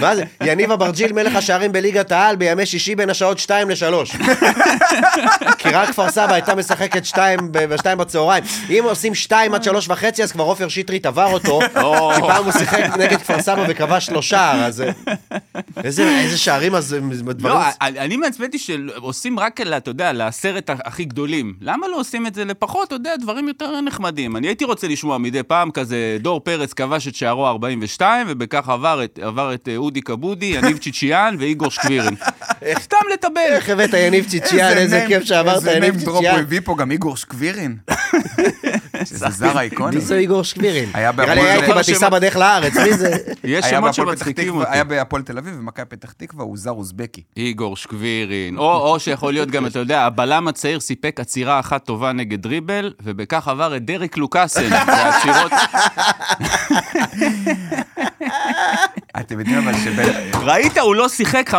מה זה? יניב אברג'יל מלך השערים בליגת העל בימי שישי בין השעות 2 ל-3. כי רק כפר סבא הייתה משחקת 2 ב-2 בצהריים. אם עושים 2 עד 3 וחצי, אז כבר עופר שטרית עבר אותו, או. כי פעם הוא שיחק נגד כפר סבא וכבש לו שער, אז... אה, איזה שערים אז... אה. לא, אני מעצבן אותי שעושים רק, אתה יודע, לעשרת הכי גדולים. למה לא עושים את זה לפחות, אתה יודע, דברים יותר נחמדים? אני הייתי רוצה לשמוע מדי פעם כזה, דור פרץ כבש את שערו 42, ובכך עבר את, עבר את אה, אודי כבודי, יניב צ'יצ'יאן ואיגור שקווירין. סתם לטבל. איך הבאת יניב ציציאן, איזה כיף שאמרת איזה יניב name drop הוא ציציאן. הביא פה גם איגור שקווירין. שזה זר איקוני. מי זה איגור שקווירין? היה נראה לי זוכר בטיסה בדרך לארץ, מי זה? יש שמות שמצחיקים אותי. היה בהפועל תל אביב ומכבי פתח תקווה, הוא זר אוזבקי. איגור שקווירין, או, שיכול להיות גם, אתה יודע, הבלם הצעיר סיפק עצירה אחת טובה נגד דריבל, ובכך עבר את דריק לוקאסן, והשירות... אתם יודעים אבל שבן... ראית, הוא לא שיחק 5-1,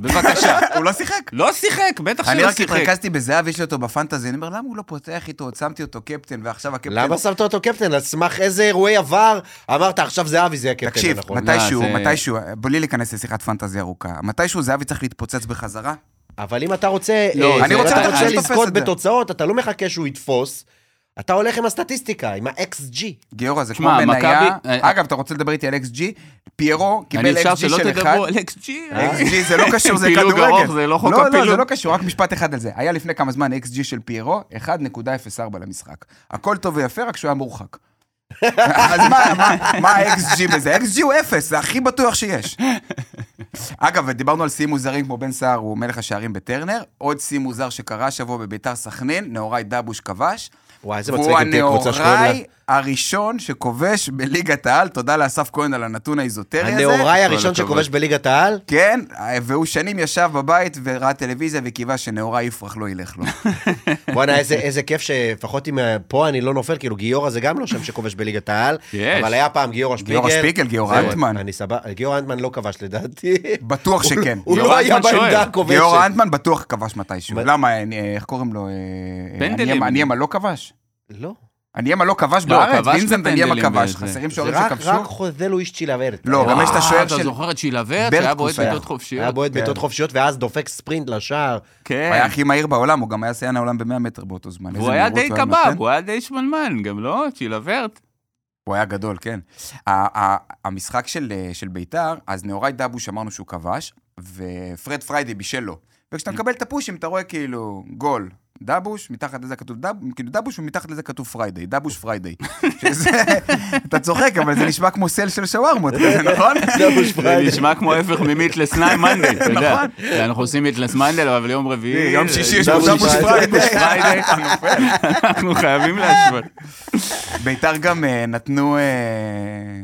בבקשה. הוא לא שיחק. לא שיחק, בטח אני שלא רק שיחק. התרכזתי בזהב, יש לי אותו בפנטזי, אני אומר, למה הוא לא פותח איתו? שמתי אותו קפטן, ועכשיו הקפטן... למה שמת אותו קפטן? על סמך איזה אירועי עבר אמרת עכשיו זהבי זה הקפטן תקשיב. מתישהו, לא, זה- מתישהו, בלי להיכנס לשיחת פנטזי ארוכה, מתישהו זהבי צריך להתפוצץ בחזרה? אבל אם אתה רוצה, לא, אה, אני רוצה אתה לדעת רוצה לזכות את זה. בתוצאות, אתה לא מחכה שהוא יתפוס, אתה הולך עם הסטטיסטיקה, עם ה-XG. גיורא, זה כמו מניה... מכבי- אה, אגב, אתה רוצה לדבר איתי על XG? פיירו אני קיבל אפשר XG שלא של אחד. תדברו על XG. XG זה לא קשור, זה פילוג כדורגל. זה לא חוק לא, לא, זה הפילוג. לא קשור, רק משפט אחד על זה. היה לפני כמה זמן XG של פיירו, 1.04 למשחק. הכל טוב ויפה, רק שהוא היה מורחק. אז מה- מה- מה ה-XG בזה? XG הוא אפס, זה הכי בטוח שיש. אגב, דיברנו על שיאים מוזרים כמו בן סער, הוא מלך השערים בטרנר. עוד שיא מוזר שקרה השבוע בביתר סכנין, נאוראי דבוש כבש. וואי, איזה מצחיק אם תהיה קבוצה שקוראים לה... הראשון שכובש בליגת העל, תודה לאסף כהן על הנתון האיזוטרי הזה. הנאוראי הראשון. שכובש בליגת העל? כן, והוא שנים ישב בבית וראה טלוויזיה וקיווה שנאוראי יפרח לא ילך לו. בואנה, איזה- איזה כיף שלפחות אם אה, פה אני לא נופל, כאילו גיורא זה גם לא שם שכובש בליגת העל. אבל היה פעם גיורא שפיגל. גיורא שפיגל, גיורא אנטמן. אני סבבה, גיורא אנטמן לא כבש לדעתי. בטוח שכן. הוא גיורא לא היה בעמדה. הכובשת. גיורא אנטמן בטוח כבש מתישהו. מה- למה, אה, איך קוראים לו? אה, פנדלים. אניאמה לא כבש? לא. אניאמה לא כבש לא, בארץ, כבש וינזנט אניאמה כבש. חסרים שוערים רק שכבשו? רק חוזלו איש צ'ילאברט. לא, גם יש את השוער של- אתה זוכר את ברקוס שהיה בועט היה. בעיטות היה חופשיות? בועט כן. בעיטות חופשיות, ואז דופק ספרינט לשער. כן. הוא היה הכי מהיר בעולם, הוא גם היה שיאן העולם ב-100 מטר באותו זמן. איזה היה די הוא קבב. הוא היה די שמנמן, גם לא? צ'ילברט. הוא היה גדול, כן. המשחק של, אה, של ביתר, אז נאורי דבוש אמרנו שהוא כבש, ופרד פריידי בישל לו. וכשאתה מקבל את הפושים, אתה רואה כאילו גול. דבוש, מתחת לזה כתוב דב, כאילו דבוש ומתחת לזה כתוב פריידי, דבוש פריידי. שזה, אתה צוחק, אבל זה נשמע כמו סל של שווארמות, כזה, נכון? דבוש זה פריידי. נשמע כמו ההפך מ Meatless Monday, אתה יודע. נכון. אנחנו עושים Meatless Monday, אבל יום רביעי... יום שישי יש דבוש פה דבוש פריידי. פריידי. אתה נופל. אנחנו חייבים להשוות. ביתר גם אה, נתנו, אה,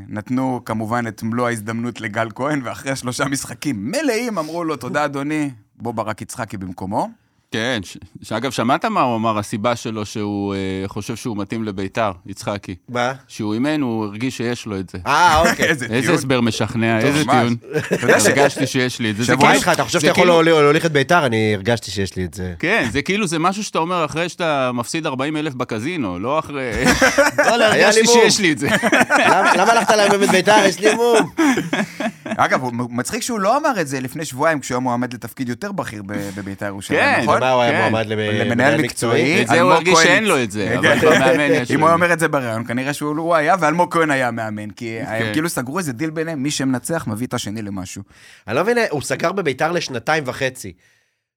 נתנו כמובן את מלוא ההזדמנות לגל כהן, ואחרי שלושה משחקים מלאים אמרו לו, תודה אדוני, בוא ברק יצחקי במקומו. כן, ש- שאגב, שמעת מה הוא אמר, הסיבה שלו שהוא אה, חושב שהוא מתאים לביתר, יצחקי. מה? שהוא אימן, הוא הרגיש שיש לו את זה. אה, אוקיי. איזה איזה טיעון. הסבר משכנע, איזה. טיעון. הרגשתי שיש לי את זה. זה שבוע כאילו- איתך? אתה חושב שאתה יכול כאילו- להוליך את ביתר? אני הרגשתי שיש לי את זה. כן, זה כאילו, זה משהו שאתה אומר אחרי שאתה מפסיד 40 אלף בקזינו, לא אחרי... לא, לי הרגשתי. שיש לי את זה. למה הלכת לאמן את ביתר? יש לי מום. אגב, הוא מצחיק שהוא לא אמר את זה לפני שבועיים, כשהוא היה מועמד לתפקיד יותר בכיר בביתר ירושלים, כן, נכון? מה הוא היה כן. מועמד למ- למנהל מקצועי. את זה הוא הרגיש שאין לו את זה, כן. אבל במאמן יש אם. הוא אומר את זה בריאיון, כנראה שהוא לא היה, ואלמוג כהן היה מאמן, כי הם כן. כאילו סגרו איזה דיל ביניהם, מי שמנצח מביא את השני למשהו. אני לא מבין, הוא סגר בביתר לשנתיים וחצי.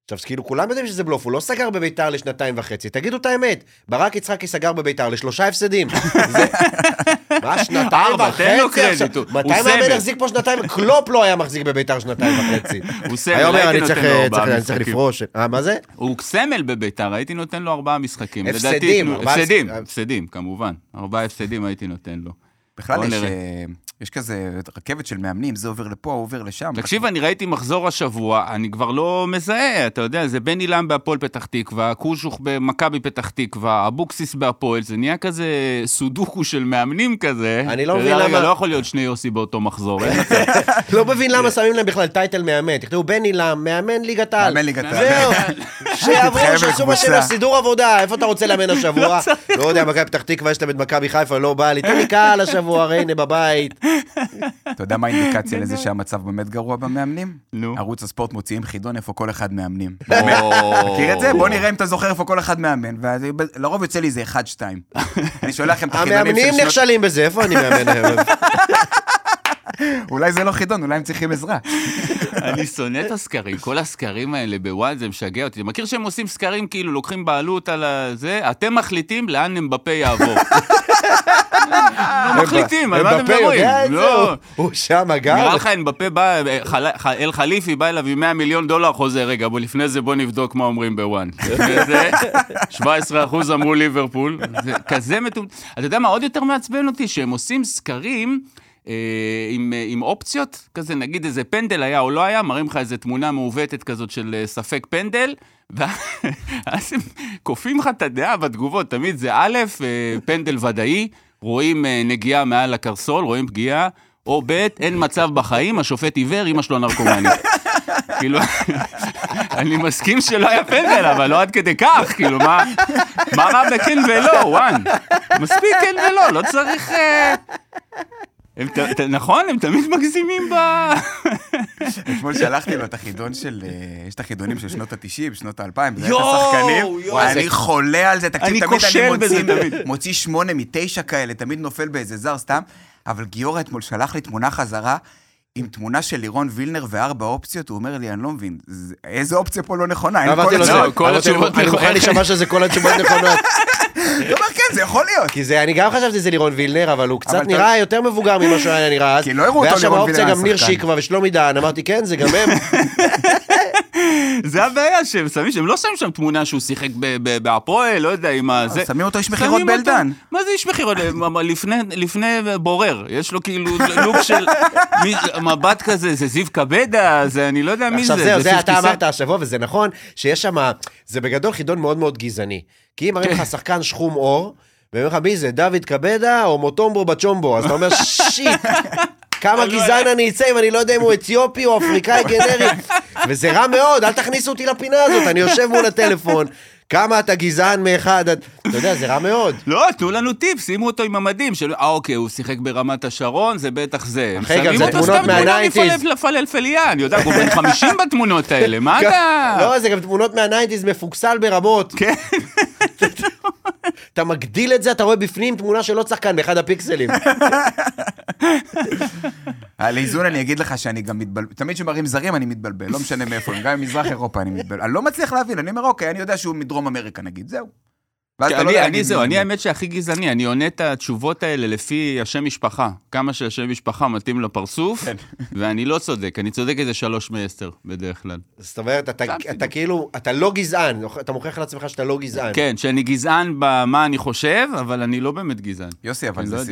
עכשיו, כאילו, כולם יודעים שזה בלוף, הוא לא סגר בביתר לשנתיים וחצי. תגידו את האמת, ברק יצחקי סגר בביתר לשלושה הפסדים. זה- מה, שנתיים ארבע, וחצי? תן לו עכשיו? קרדיט, מתי הוא מאמן. החזיק פה שנתיים? קלופ לא היה מחזיק בביתר שנתיים וחצי. הוא סמל, אומר, הייתי אני נותן צריך לו אה, ארבעה צריך- אני צריך. לפרוש. אה, מה זה? הוא סמל בביתר, הייתי נותן לו ארבעה משחקים. הפסדים, הפסדים. הפסדים, כמובן. ארבעה הפסדים הייתי נותן לו. בכלל יש, יש כזה רכבת של מאמנים, זה עובר לפה, הוא עובר לשם. תקשיב, אני ראיתי מחזור השבוע, אני כבר לא מזהה, אתה יודע, זה בן אילם בהפועל פתח תקווה, קושוך במכבי פתח תקווה, אבוקסיס בהפועל, זה נהיה כזה סודוקו של מאמנים כזה. אני לא מבין למה- לא יכול להיות שני יוסי באותו מחזור. אין מצב. לא מבין למה שמים להם בכלל טייטל מאמן. תכתבו בן אילם, מאמן ליגת העל. מאמן ליגת העל. זהו, שיעברו, שיעשו מה שהם. סידור עבודה. איפה אתה רוצה לאמן השבוע? לא יודע, מכבי פתח תקווה, יש להם את מכבי חיפה, לא בא לי. תן לי קהל השבוע, ריינה בבית. אתה יודע מה האינדיקציה לזה שהמצב באמת גרוע במאמנים? נו. ערוץ הספורט מוציאים חידון איפה כל אחד מאמנים. מכיר את זה? בוא נראה אם אתה זוכר איפה כל אחד מאמן. ולרוב יוצא לי איזה אחד, שתיים. אני שולח לכם את החידונים של המאמנים שנות... נכשלים בזה, איפה אני מאמן הערב? אולי זה לא חידון, אולי הם צריכים עזרה. אני שונא את הסקרים, כל הסקרים האלה בוואן זה משגע אותי. אתה מכיר שהם עושים סקרים כאילו לוקחים בעלות על זה? אתם מחליטים לאן אמבפה יעבור. לא מחליטים, על מה אתם מדברים? לא. הוא- שם אגב. נראה לך אמבפה בא, אל חליפי בא אליו עם 100 מיליון דולר חוזה, רגע, בוא לפני זה בוא נבדוק מה אומרים בוואן. לפני זה, 17 אחוז אמרו ליברפול, זה כזה מטומ... אתה יודע מה עוד יותר מעצבן אותי? שהם עושים סקרים. אה, עם, אה, עם אופציות, כזה נגיד איזה פנדל היה או לא היה, מראים לך איזה תמונה מעוותת כזאת של אה, ספק פנדל, ואז הם כופים לך את הדעה בתגובות, תמיד זה א', פנדל ודאי, רואים נגיעה מעל הקרסול, רואים פגיעה, או ב', אין מצב בחיים, השופט עיוור, אמא שלו נרקומנית. כאילו, אני מסכים שלא היה פנדל, אבל לא עד כדי כך, כאילו, מה מה רע בכן ולא, וואן? מספיק כן ולא, לא צריך... נכון, הם תמיד מגזימים ב... אתמול שלחתי לו את החידון של... אה, יש את החידונים של שנות ה-90, שנות ה-2000, זה היה את השחקנים. אני חולה על זה, תקשיב, אני תמיד כושל אני מוציא- שמונה מתשע כאלה, תמיד נופל באיזה זר סתם. אבל גיורא אתמול שלח לי תמונה חזרה. עם תמונה של לירון וילנר וארבע אופציות, הוא אומר לי, אני לא מבין, זה- איזה אופציה פה לא נכונה? אין אמרתי כל לו, התשובות." זה- כל התשובות אני מוכן. להישמע שזה כל התשובות נכונות. הוא אומר, כן, זה יכול להיות. כי זה, אני גם חשבתי שזה לירון וילנר, אבל הוא קצת נראה יותר מבוגר ממה שהוא היה נראה אז. כי לא הראו אותו והיה שם לירון האופציה וילנר גם ניר. שיקווה ושלומי דהן, אמרתי, כן, זה גם הם. זה הבעיה שהם שמים, שהם לא שמים שם תמונה שהוא שיחק ב- ב- בהפועל, לא יודע, עם ה... זה. שמים אותו איש מכירות באלדן. מה זה איש מכירות? מה, לפני- לפני בורר, יש לו כאילו לוק של מי- מבט כזה, זה זיו קבדה, זה אני לא יודע מי זה. עכשיו זהו, זה 50 אתה. אמרת השבוע, וזה נכון, שיש שם, זה בגדול חידון מאוד מאוד גזעני. כי אם מראים לך שחקן שחום עור, ואומרים לך, מי זה, דוד קבדה או מוטומבו בצ'ומבו? אז אתה אומר, שיט, כמה גזען אני אצא אם אני לא יודע אם הוא אתיופי או אפריקאי גנרי. וזה רע מאוד, אל תכניסו אותי לפינה הזאת, אני יושב מול הטלפון. כמה אתה גזען מאחד, אתה יודע, זה רע מאוד. לא, תנו לנו טיפ, שימו אותו עם המדים של, אה אוקיי, הוא שיחק ברמת השרון, זה בטח זה. אחי, גם שמים זה אותו תמונות סתם תמונה מה-nineties. מפלפ- לפלפליה, אני יודע, הוא בן 50 בתמונות האלה, מה אתה... לא, זה גם תמונות מהניינטיז מפוקסל ברמות. כן. אתה מגדיל את זה, אתה רואה בפנים תמונה של עוד שחקן באחד הפיקסלים. על איזון אני אגיד לך שאני גם מתבלבל, תמיד כשמראים זרים אני מתבלבל, לא משנה מאיפה גם ממזרח אירופה אני מתבלבל. אני לא מצליח להבין, אני אומר, אוקיי, אני יודע שהוא מדרום אמריקה נגיד, זהו. ואז אתה לא אני, יודע אני להגיד זהו, אני. האמת שהכי גזעני, אני עונה את התשובות האלה לפי השם משפחה. כמה שהשם משפחה מתאים לפרצוף, כן. ואני לא צודק, אני צודק איזה שלוש מעשר בדרך כלל. זאת אומרת, אתה, כאילו, אתה לא גזען, אתה מוכיח לעצמך שאתה לא גזען. כן, שאני גזען במה אני חושב, אבל אני לא באמת גזען. יוסי, אבל זה, לא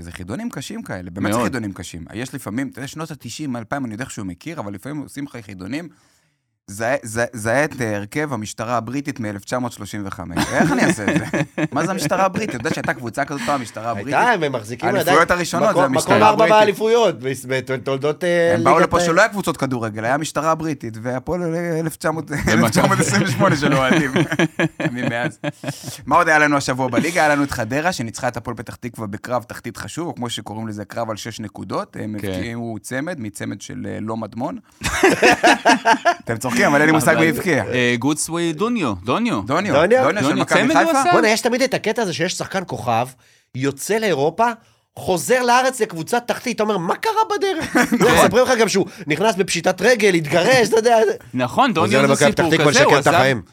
זה, חידונים קשים כאלה, באמת זה. חידונים קשים. יש לפעמים, אתה יודע, שנות ה-90, 2000, אני יודע שהוא מכיר, אבל לפעמים עושים לך חידונים. זהה- את הרכב המשטרה הבריטית מ-1935. איך אני אעשה את זה? מה זה המשטרה הבריטית? אתה יודע שהייתה קבוצה כזאת פעם, המשטרה הבריטית? הייתה, הם מחזיקים האליפויות הראשונות זה המשטרה מקום ארבע הבריטית. באליפויות, בתולדות אה, הם באו לפה שלא היה קבוצות כדורגל, היה המשטרה הבריטית, והפועל 1900 1928 של אוהדים. ממאז. מה עוד היה לנו השבוע בליגה? היה לנו את חדרה, שניצחה את הפועל פתח תקווה בקרב תחתית חשוב, או כמו שקוראים לזה, קרב על שש נקודות. הם כן. הבקיעו צמד, מצמד של אה, לא מדמון. אתם צוחקים, אבל אין לי מושג מי הבקיע. אה, גודסווי דוניו, דוניו. דוניו, דוניו? של מכבי צמד הוא חיפה? עשה? בוא'נה, יש תמיד את הקטע הזה שיש שחקן כוכב, יוצא לאירופה, חוזר לארץ לקבוצת תחתית, אתה אומר, מה קרה בדרך? מספרים לך גם שהוא נכנס בפשיטת רגל, התגרש, אתה יודע. נכון, דוניו זה סיפור כזה, הוא.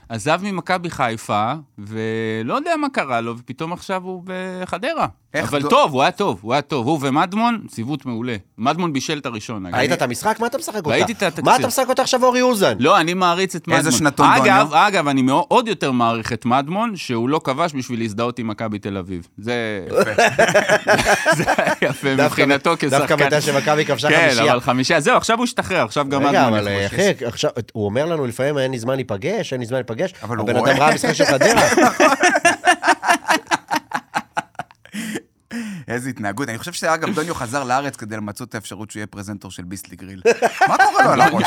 עזב ממכבי חיפה, ולא יודע מה קרה לו, ופתאום עכשיו הוא בחדרה. איך אבל דו- טוב, הוא היה טוב, הוא היה טוב. הוא ומדמון, ציוות מעולה. מדמון בישל את הראשון. ראית את המשחק? מה אתה משחק אותה? ראיתי את התקציר. מה אתה משחק אותה עכשיו אורי אוזן? לא, אני מעריץ את מדמון. איזה שנתון אגב, דוניו? אגב, אני מאוד, עוד יותר מעריך את מדמון, שהוא לא כבש בשביל להזדהות עם מכבי תל אביב. זה... זה היה יפה מבחינתו כשחקן. דווקא מתי שמכבי כבשה כן, חמישייה. אבל חמישייה, זהו, עכשיו הוא השתחרר, עכשיו גם רגע, מדמון אבל יכול. אחי, עכשיו, הוא אומר לנו לפעמים אין לי זמן להיפגש, אין לי זמן להיפגש, אבל הוא רואה. אדם ראה משחק של חדרה. איזה התנהגות. אני חושב שאגב, דוניו חזר לארץ כדי למצות את האפשרות שהוא יהיה פרזנטור של ביסלי גריל. מה קורה לו על הראש?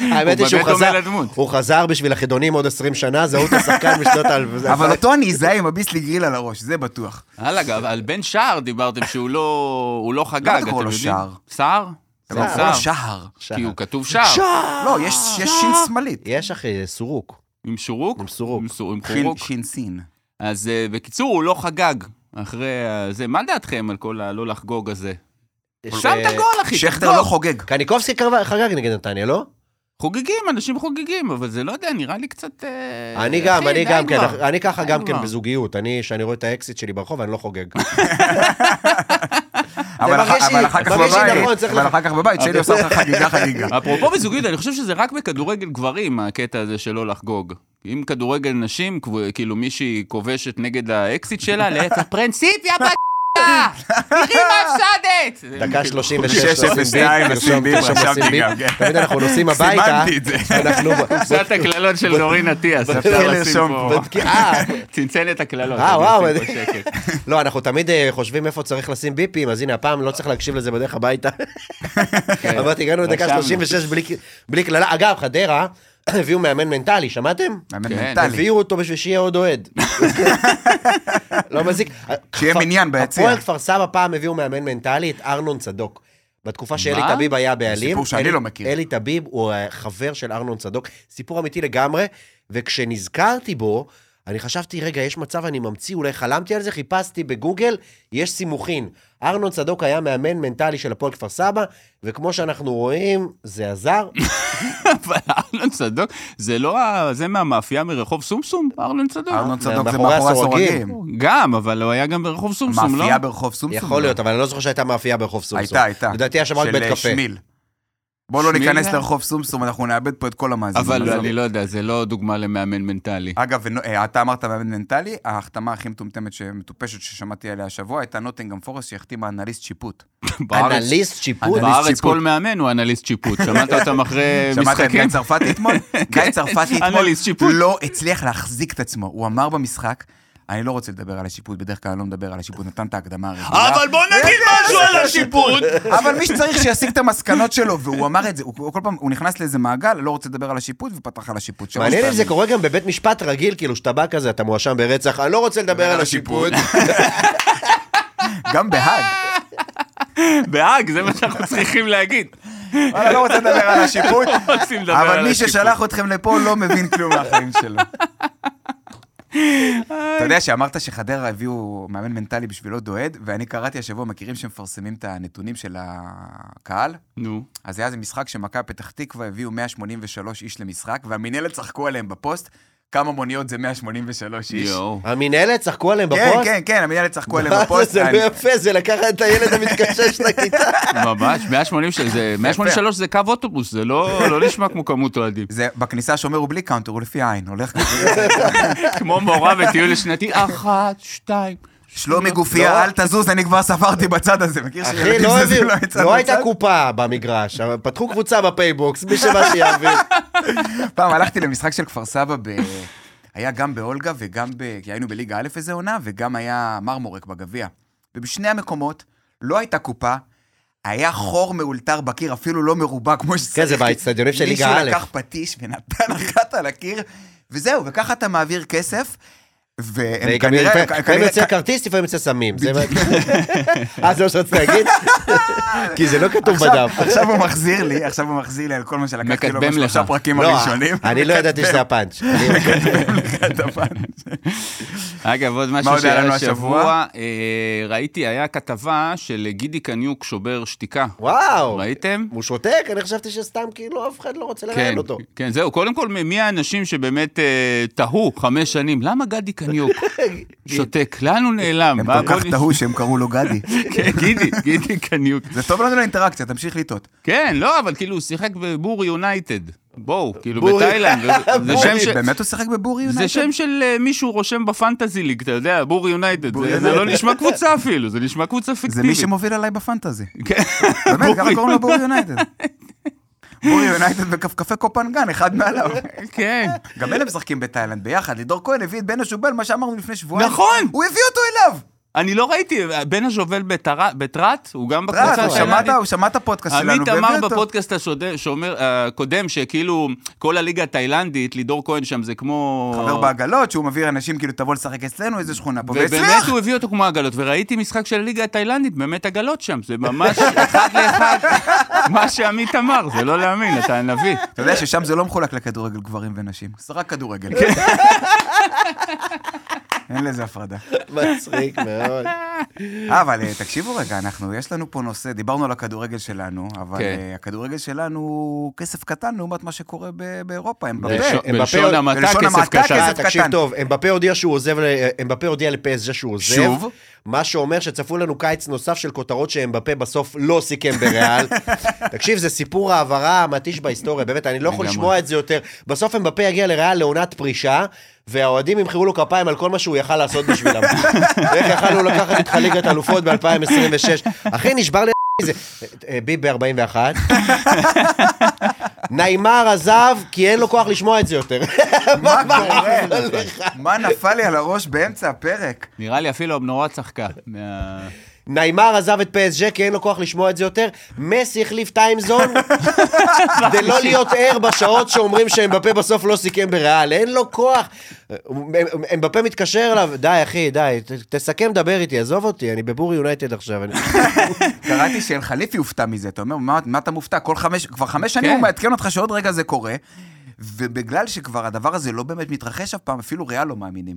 האמת היא שהוא חזר, לדמות. הוא חזר בשביל החידונים עוד 20 שנה, זהות השחקן בשנות ה... אבל אותו אני אזהה עם הביסלי גריל על הראש, זה בטוח. הלאה, אגב, על בן שער דיברתם שהוא לא הוא לא חגג, למה אתה אתם קורא לו יודעים? שער? סער? אתה לא קורא לו שער. כי הוא כתוב שער. לא, יש יש שין שמאלית. יש אחי, סורוק. עם שורוק? עם סורוק. עם חורוק. שין סין. אז אה, בקיצור, הוא לא חגג אחרי זה. מה דעתכם על כל הלא לחגוג הזה? שם את הגול, אחי. שכטר. לא חוגג. קניקובסקי חגג נגד נתניה, לא? חוגגים, אנשים חוגגים, אבל זה לא יודע, נראה לי קצת... אה, אני גם, אני גם כן. אני ככה גם כן. בזוגיות. אני, כשאני רואה את האקסית שלי ברחוב, אני לא חוגג. אבל אבל אחר כך נכון, בבית, אבל אחר כך בבית, שלי עושה לך חגיגה חגיגה. אפרופו בזוגיות, אני חושב שזה רק בכדורגל גברים, הקטע הזה של לא לחגוג. אם כדורגל נשים, כאילו מישהי כובשת נגד האקסית שלה, על הפרינציפ, יא בת... תראי מה הפסדת! דקה 36, 6:02, לשים ביפ, גם, כן. תמיד אנחנו נוסעים הביתה, סימנתי את זה. אנחנו... עושה את הקללות של דורין אטיאס, אפשר לשים פה... אה, צנצן את הקללות. אה, וואו, שקט. לא, אנחנו תמיד אה, חושבים איפה צריך לשים ביפים, אז הנה, הפעם לא צריך להקשיב לזה בדרך הביתה. אמרתי, הגענו לדקה רשמנו. 36 בלי- בלי קללה. אגב, חדרה, הביאו מאמן מנטלי, שמעתם? מאמן כן, מנטלי. הביאו אותו בשביל שיהיה עוד אוהד. לא מזיק. שיהיה מניין ביציע. הפועל כפר סבא פעם הביאו מאמן מנטלי, את ארנון צדוק. בתקופה שאלי? טביב היה בעלים. סיפור שאני אלי- לא מכיר. אלי טביב הוא חבר של ארנון צדוק, סיפור אמיתי לגמרי, וכשנזכרתי בו, אני חשבתי, רגע, יש מצב אני ממציא, אולי חלמתי על זה, חיפשתי בגוגל, יש סימוכין. ארנון צדוק היה מאמן מנטלי של הפועל כפר סבא, וכמו שאנחנו רואים, זה עזר. אבל ארלון צדוק, זה לא ה... זה מהמאפייה מרחוב סומסום? ארלון צדוק. ארנון צדוק זה מאחורי הסורגים. גם, אבל הוא היה גם ברחוב סומסום, לא? מאפייה ברחוב סומסום. יכול להיות, אבל אני לא זוכר שהייתה מאפייה ברחוב סומסום. הייתה, הייתה. לדעתי היה שם רק של, בית אה, קפה. שמיל. בוא לא ניכנס? לרחוב סומסום, אנחנו נאבד פה את כל המאזינים. אבל עזוב. אני לא יודע, זה לא דוגמה למאמן מנטלי. אגב, ונו- אה, אתה אמרת מאמן מנטלי, ההחתמה הכי מטומטמת, שמטופשת ששמעתי עליה השבוע, הייתה נוטינגהם פורסט שהחתימה אנליסט שיפוט. אנליסט שיפוט. בארץ. כל מאמן הוא אנליסט שיפוט. שמעת אותם אחרי שמעת את משחקים? גיא צרפתי אתמול? גיא צרפתי אתמול אנליסט שיפוט. לא הצליח להחזיק את עצמו. הוא אמר במשחק, אני לא רוצה לדבר על השיפוט, בדרך כלל אני לא מדבר על השיפוט, נתן את ההקדמה הרגילה. אבל בוא נגיד משהו על השיפוט! אבל מי שצריך שישיג את המסקנות שלו, והוא אמר את זה, הוא כל פעם, הוא נכנס לאיזה מעגל, לא רוצה לדבר על השיפוט, ופתח על השיפוט. מעניין אם זה. קורה גם בבית משפט רגיל, כאילו שאתה בא כזה, אתה מואשם ברצח, אני לא רוצה לדבר על השיפוט. גם בהאג. בהאג, זה מה שאנחנו צריכים להגיד. וואלה, לא רוצה לדבר על השיפוט, אבל מי. ששלח אתכם לפה לא מבין כלום מהחיים שלו. אתה יודע שאמרת שחדרה הביאו מאמן מנטלי בשביל עוד אוהד, ואני קראתי השבוע, מכירים שמפרסמים את הנתונים של הקהל? נו. אז היה איזה משחק שמכבי פתח תקווה הביאו 183 איש למשחק, והמינהלת צחקו עליהם בפוסט, כמה מוניות זה 183 איש. המינהלת, צחקו עליהם כן, בפוסט? כן, כן, המינהלת צחקו עליהם בפוסט. זה לא יפה, זה לקחת את הילד המתקשש לכיתה. ממש, 180 של זה, 183 זה קו אוטובוס, זה לא לא נשמע כמו כמות אוהדים. זה בכניסה השומר הוא בלי counter, הוא לפי העין, הולך. כמו מורה בטיול שנתי, אחת, שתיים. שלומי לא. גופיה, אל תזוז, אני כבר ספרתי בצד הזה. מכיר אחי, לא הביאו, מצד לא הייתה? קופה במגרש, פתחו קבוצה בפייבוקס, מי שבא שיעביר. פעם הלכתי למשחק של כפר סבא, ב... היה גם באולגה וגם ב... כי היינו בליגה א' איזה עונה, וגם היה מרמורק בגביע. ובשני המקומות לא הייתה קופה, היה חור מאולתר בקיר, אפילו לא מרובע כמו שצריך. כן, זה באצטדיונים של ליגה א'. מישהו לקח פטיש ונתן אחת על הקיר, וזהו, וככה אתה מעביר כסף. והם כנראה... לפעמים- לפעמים יוצא כרטיס, לפעמים יוצא סמים. זה מה- אה, זה מה שרצית להגיד? כי זה לא כתוב בדף. עכשיו הוא מחזיר לי, עכשיו הוא מחזיר לי על כל מה שלקחתי לו בשלושה. פרקים לא, הראשונים. אני לא ידעתי שזה הפאנץ'. את הפאנץ'. אגב, עוד מה משהו שהיה לנו השבוע, השבוע? אה, ראיתי, היה כתבה של גידי קניוק שובר שתיקה. וואו, ראיתם? הוא שותק? אני חשבתי שסתם כאילו אף אחד לא רוצה כן, לראיין אותו. כן, זהו. קודם כל, מי האנשים שבאמת אה, תהו חמש שנים, למה גדי קניוק. שותק, לאן הוא נעלם? הם כל כך טעו שהם קראו לו גדי. כן, גידי, גידי קניוק. זה טוב לנו לאינטראקציה, תמשיך לטעות. כן, לא, אבל כאילו, הוא שיחק בבור יונייטד. בואו, כאילו. בתאילנד. זה- זה שם. באמת הוא שיחק בבורי יונייטד? זה שם של אה, מישהו רושם בפנטזי ליג, אתה יודע, בור יונייטד. בור זה- זה. לא נשמע קבוצה אפילו, זה נשמע קבוצה זה פיקטיבית. מי שמוביל עליי בפנטזי. כן. באמת, ככה קוראים לו בורי יונייטד. בורי יונייטד וכפכפי קופנגן, אחד מעליו. כן. גם אלה משחקים בתאילנד ביחד. לידור כהן הביא את בן השובל, מה שאמרנו לפני שבועיים. נכון. הוא הביא אותו אליו. אני לא ראיתי, בן הז'ובל בטר- בטרת, הוא גם בקבוצה שלנו. הוא שמע את הפודקאסט שלנו עמית אמר. בפודקאסט שאומר- הקודם, שכאילו כל הליגה התאילנדית, לידור כהן שם זה כמו... חבר בעגלות, שהוא מביא אנשים כאילו, תבוא לשחק אצלנו, איזה שכונה פה, ובאמת והצליח. הוא הביא אותו כמו עגלות, וראיתי משחק של הליגה התאילנדית, באמת עגלות שם, זה ממש אחד לאחד מה שעמית אמר, זה לא להאמין, אתה נביא. אתה יודע ששם זה לא מחולק לכדורגל גברים ונשים, זה רק כדורגל. אין לזה הפרדה. מצחיק מאוד. אה, אבל אה, תקשיבו רגע, אנחנו, יש לנו פה נושא, דיברנו על הכדורגל שלנו, אבל כן. אה, הכדורגל שלנו הוא כסף קטן לעומת מה שקורה ב- באירופה, הם בלשון- בפה. בלשון המעטה, כסף קטן. תקשיב. טוב, אמבפה הודיע שהוא עוזב, אמבפה הודיע לפסג'ה שהוא עוזב. שוב? מה שאומר שצפו לנו קיץ נוסף של כותרות שאמבפה בסוף לא סיכם בריאל. תקשיב, זה סיפור העברה המתיש בהיסטוריה, באמת, אני לא יכול. לשמוע את זה יותר. בסוף אמבפה יגיע לריאל לעונת פרישה, והאוהדים ימחאו לו כפיים על כל מה שהוא יכל לעשות בשבילם. ואיך יכלנו לקחת איתך ליגת אלופות ב-2026. אחי, נשבר לי זה... ביב ב-41. ניימר עזב כי אין לו כוח לשמוע את זה יותר. מה קורה? מה נפל לי על הראש באמצע הפרק? נראה לי אפילו המנורה צחקה. ניימר עזב את פסג'ה כי אין לו כוח לשמוע את זה יותר. מסי החליף time zone כדי לא להיות ער בשעות שאומרים שאמבפה בסוף לא סיכם בריאל. אין לו כוח. אמבפה מתקשר אליו, די אחי, די, תסכם, דבר איתי, עזוב אותי, אני בבור יונייטד עכשיו. קראתי שאל חליפי הופתע מזה, אתה אומר, מה, אתה מופתע? כל חמש, כבר חמש שנים כן. הוא מעדכן אותך שעוד רגע זה קורה, ובגלל שכבר הדבר הזה לא באמת מתרחש אף פעם, אפילו ריאל לא מאמינים.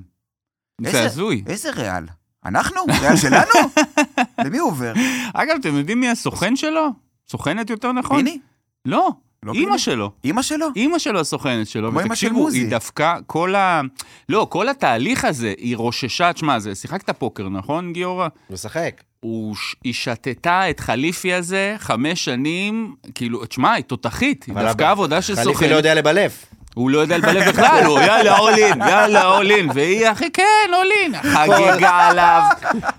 זה הזוי. איזה ריאל? אנחנו? ריאל שלנו? למי הוא עובר? אגב, אתם יודעים מי הסוכן שלו? סוכנת יותר נכון? פיני? לא, לא אימא? שלו. אימא שלו? אימא שלו הסוכנת שלו, כמו אימא של מוזי. היא דווקא, כל ה... לא, כל התהליך הזה, היא רוששה, תשמע, זה, שיחקת פוקר, נכון, גיורא? משחק. הוא, ש- היא שתתה את חליפי הזה חמש שנים, כאילו, תשמע, היא תותחית, היא דווקא הבא- עבודה של חליפי סוכן. לא יודע לבלף. הוא לא יודע לבלב בכלל, הוא יאללה אולין, יאללה אולין, והיא הכי כן, אולין. חגגה עליו,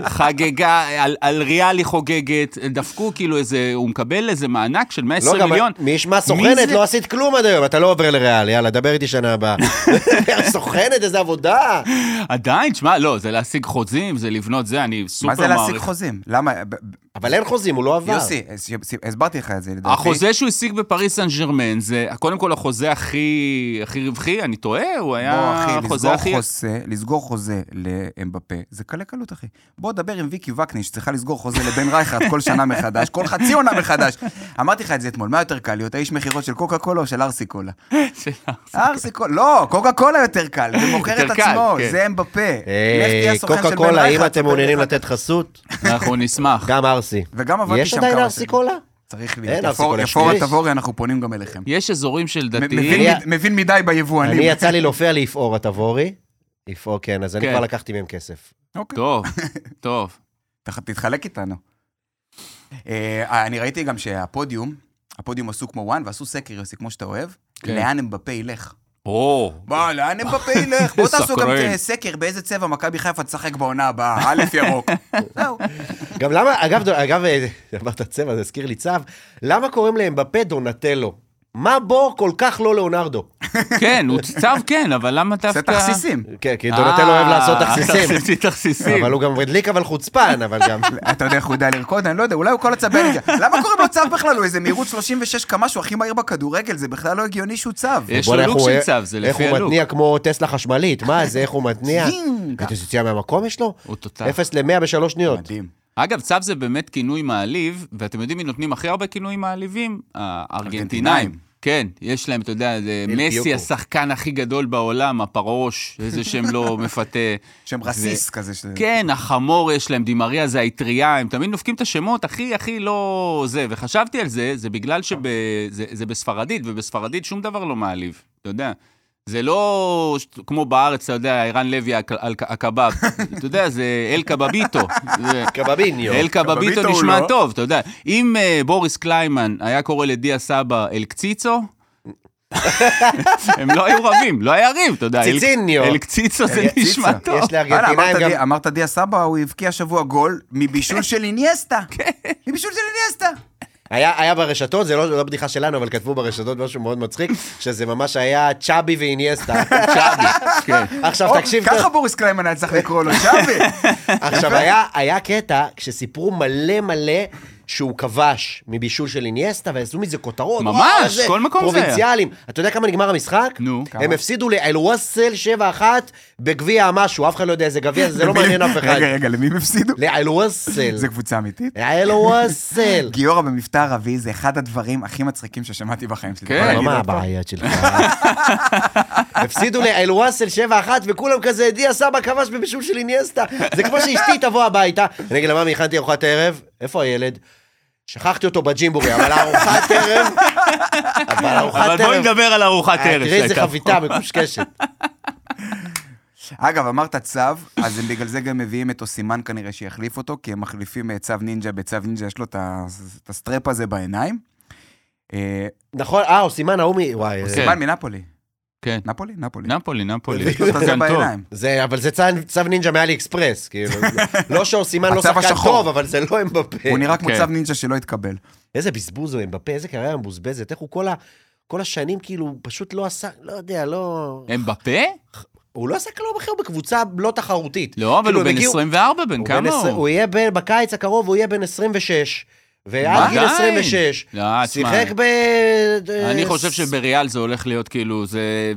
חגגה, על, על ריאל היא חוגגת, דפקו כאילו איזה, הוא מקבל איזה מענק של 120 לא, גם מיליון. מי ישמע סוכנת? לא עשית כלום עד היום, אתה לא עובר לריאל, יאללה, דבר איתי שנה הבאה. סוכנת, איזה עבודה. עדיין, תשמע, לא, זה להשיג חוזים, זה לבנות זה, אני סופר מה מעריך. זה להשיג חוזים? למה? אבל אין חוזים, הוא לא עבר. יוסי, הס- הסברתי לך את זה, לדעתי. החוזה שהוא השיג בפריס סן ג'רמן, זה קודם כל החוזה הכי, הכי רווחי, אני טועה? הוא בוא, היה אחי, החוזה לסגור הכי... חוזה, לסגור חוזה לאמבפה, זה קלה קלות, אחי. בוא, דבר עם ויקי וקנין, שצריכה לסגור חוזה לבן רייכרד כל שנה מחדש, כל חצי עונה מחדש. אמרתי לך את זה אתמול, מה יותר קל להיות האיש מכירות של קוקה קולה או של ארסי קולה? ארסי קולה, לא, קוקה קולה יותר קל, זה מוכר את עצמו, כן. זה אמבפה. לך היי, תהיה הסוכן של קוקה בן קולה, אם רייכרד, אתם ספר מעוניינים לי לתת חסות, אנחנו נשמח. גם ארסי. וגם עבדתי יש שם עדיין כמה ארסי שנים. קולה? צריך אין להיות. ארסי יפור- קולה, יפור שליש. התבורי, אנחנו פונים גם אליכם. יש אזורים של דתיים. מבין מדי ביבואנים. אני יצא לי להופיע ליפאור התבורי. יפאור, כן, אז אני כן. כבר לקחתי מהם כסף. אוקיי. טוב, טוב. תח- תתחלק איתנו. אה, אני ראיתי גם שהפודיום, הפודיום עשו כמו וואן ועשו סקר, יוסי, כמו שאתה אוהב, כן. לאן אמבפה ילך. או, בוא, לאן אמבפה ילך? בוא תעשו גם סקר באיזה צבע מכבי חיפה תשחק בעונה הבאה, א' ירוק. זהו. גם למה, אגב, אגב, אה, אמרת צבע, זה הזכיר לי צו, למה קוראים להם בפה דונטלו? מה בו כל כך לא לאונרדו? כן, הוא צו כן, אבל למה זה דווקא... תכסיסים. כן, כי דונטלו אוהב לעשות אה, תכסיסים. תכסיסים, תכסיסים. אבל הוא גם מדליק אבל חוצפן, אבל גם... אתה יודע איך הוא יודע לרקוד? אני לא יודע, אולי הוא כל הצב בלגיה. למה קוראים לו צו בכלל? הוא איזה מהירות 36 קמ"ש, הוא הכי מהיר בכדורגל, זה בכלל לא הגיוני שהוא צו. יש לו איך לוק הוא- של צו, זה איך לפי הוא הלוק. מתניע כמו טסלה חשמלית, מה זה, איך הוא מתניע? איזה יציאה מהמקום יש לו? הוא תותח. 0 ל-100 בשלוש שניות. מדהים. אגב, צו זה באמת כינוי מעליב, ואתם יודעים מי נותנים הכי הרבה כינויים מעליבים? ארגנטינאים. הארגנטינאים. כן, יש להם, אתה יודע, מסי. השחקן הכי גדול בעולם, הפרוש, איזה שם לא מפתה. שם רסיס כזה. ש- כן, החמור יש להם, דימריה זה האטריה, הם תמיד דופקים את השמות הכי הכי לא זה. וחשבתי על זה, זה בגלל שזה זה בספרדית, ובספרדית שום דבר לא מעליב, אתה יודע. זה לא כמו בארץ, אתה יודע, ערן לוי הקבב. אתה יודע, זה אל קבביטו. קבביניו. אל קבביטו נשמע לא. טוב, אתה יודע. אם אה, בוריס קליימן היה קורא לדיה סבא אל קציצו, הם לא היו רבים, לא היה ריב, אתה יודע. אל- ציציניו. אל קציצו זה נשמע. טוב. יש לארגנטינאים גם... אמרת דיה סבא, הוא הבקיע השבוע גול מבישול של איניאסטה. כן. מבישול של איניאסטה. היה, היה ברשתות, זה לא, לא בדיחה שלנו, אבל כתבו ברשתות משהו מאוד מצחיק, שזה ממש היה צ'אבי ואיניאסטה. צ'אבי. כן. עכשיו או, תקשיב, ככה. בוריס קליימן היה צריך לקרוא לו, שווי. עכשיו היה, היה קטע כשסיפרו מלא מלא שהוא כבש מבישול של איניאסטה, ועשו מזה כותרות. ממש, וואו, כל מקום זה היה. פרובינציאלים. אתה יודע כמה נגמר המשחק? נו. הם הפסידו לאל-ווסל 7-1 בגביע המשהו, אף אחד לא יודע איזה גביע, זה לא מעניין אף אחד. רגע, רגע, למי הם הפסידו? לאל-ווסל. זה קבוצה אמיתית? אל-ווסל. גיורא במבטא ערבי זה אחד הדברים הכי מצחיקים ששמעתי בחיים שלי. כן. יכול מה? הבעיות שלך? הפסידו לאל-ווסל 7-1 וכולם כזה, דיה סבא כבש בבישול של איניאסטה. זה כמו שאשתי תבוא הביתה, אני אגיד לה, ממי, הכנתי ארוחת ערב, איפה הילד? שכחתי אותו בג'ימבורי, אבל ארוחת ערב, אבל ארוחת אבל בואי ערב, נדבר על ארוחת אה, ערב. תראי איזה. חביתה מקושקשת. אגב, אמרת צב, אז הם בגלל זה גם מביאים את אוסימן כנראה שיחליף אותו, כי הם מחליפים אה, צב נינג'ה בצב נינג'ה, יש לו את ה strap הזה בעיניים. אה, נכון, אה, אוסימן ההוא מ... וואי, אוסימן מנפולי. כן. נפולי? נפולי. נפולי, נפולי. זה אבל זה צב, נינג'ה מעלי אקספרס, כאילו, לא שאוסימן לא הצו שחקן. טוב, אבל זה לא אמבפה. הוא נראה כמו כן. צב נינג'ה שלא התקבל. איזה בזבוז הוא אמבפה, איזה קריירה מבוזבזת, איך הוא כל, ה, כל השנים כאילו פשוט לא עשה, לא יודע, לא... הם בפה? הוא לא עשה כלום אחר בקבוצה לא תחרותית. לא, אבל כאילו, הוא בן הגיעו- 24, בן כמה הוא? הוא יהיה בקיץ הקרוב הוא יהיה בן 26. ועד? גיל די. 26. לא, שיחק ב... אני חושב שבריאל זה הולך להיות כאילו, זה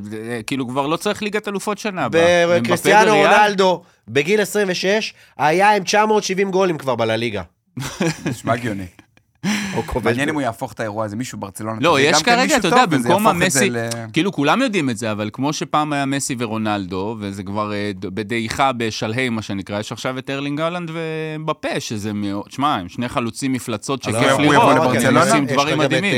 כאילו כבר לא צריך ליגת אלופות שנה. הבאה. בקריסטיאנו? רונלדו, בגיל 26, היה עם 970 גולים כבר בלליגה. נשמע הגיוני. כובש מעניין אם הוא יהפוך את האירוע הזה, מישהו ברצלונה. לא, יש כן כרגע, אתה יודע, במקום המסי, כאילו כולם יודעים את זה, אבל כמו שפעם היה מסי ורונלדו, וזה כבר אה, בדעיכה בשלהי, מה שנקרא, יש עכשיו את ארלינג אהלנד ובפה, שזה מאוד, שמע, הם שני חלוצים מפלצות שכיף לראות, הם? עושים דברים מדהימים.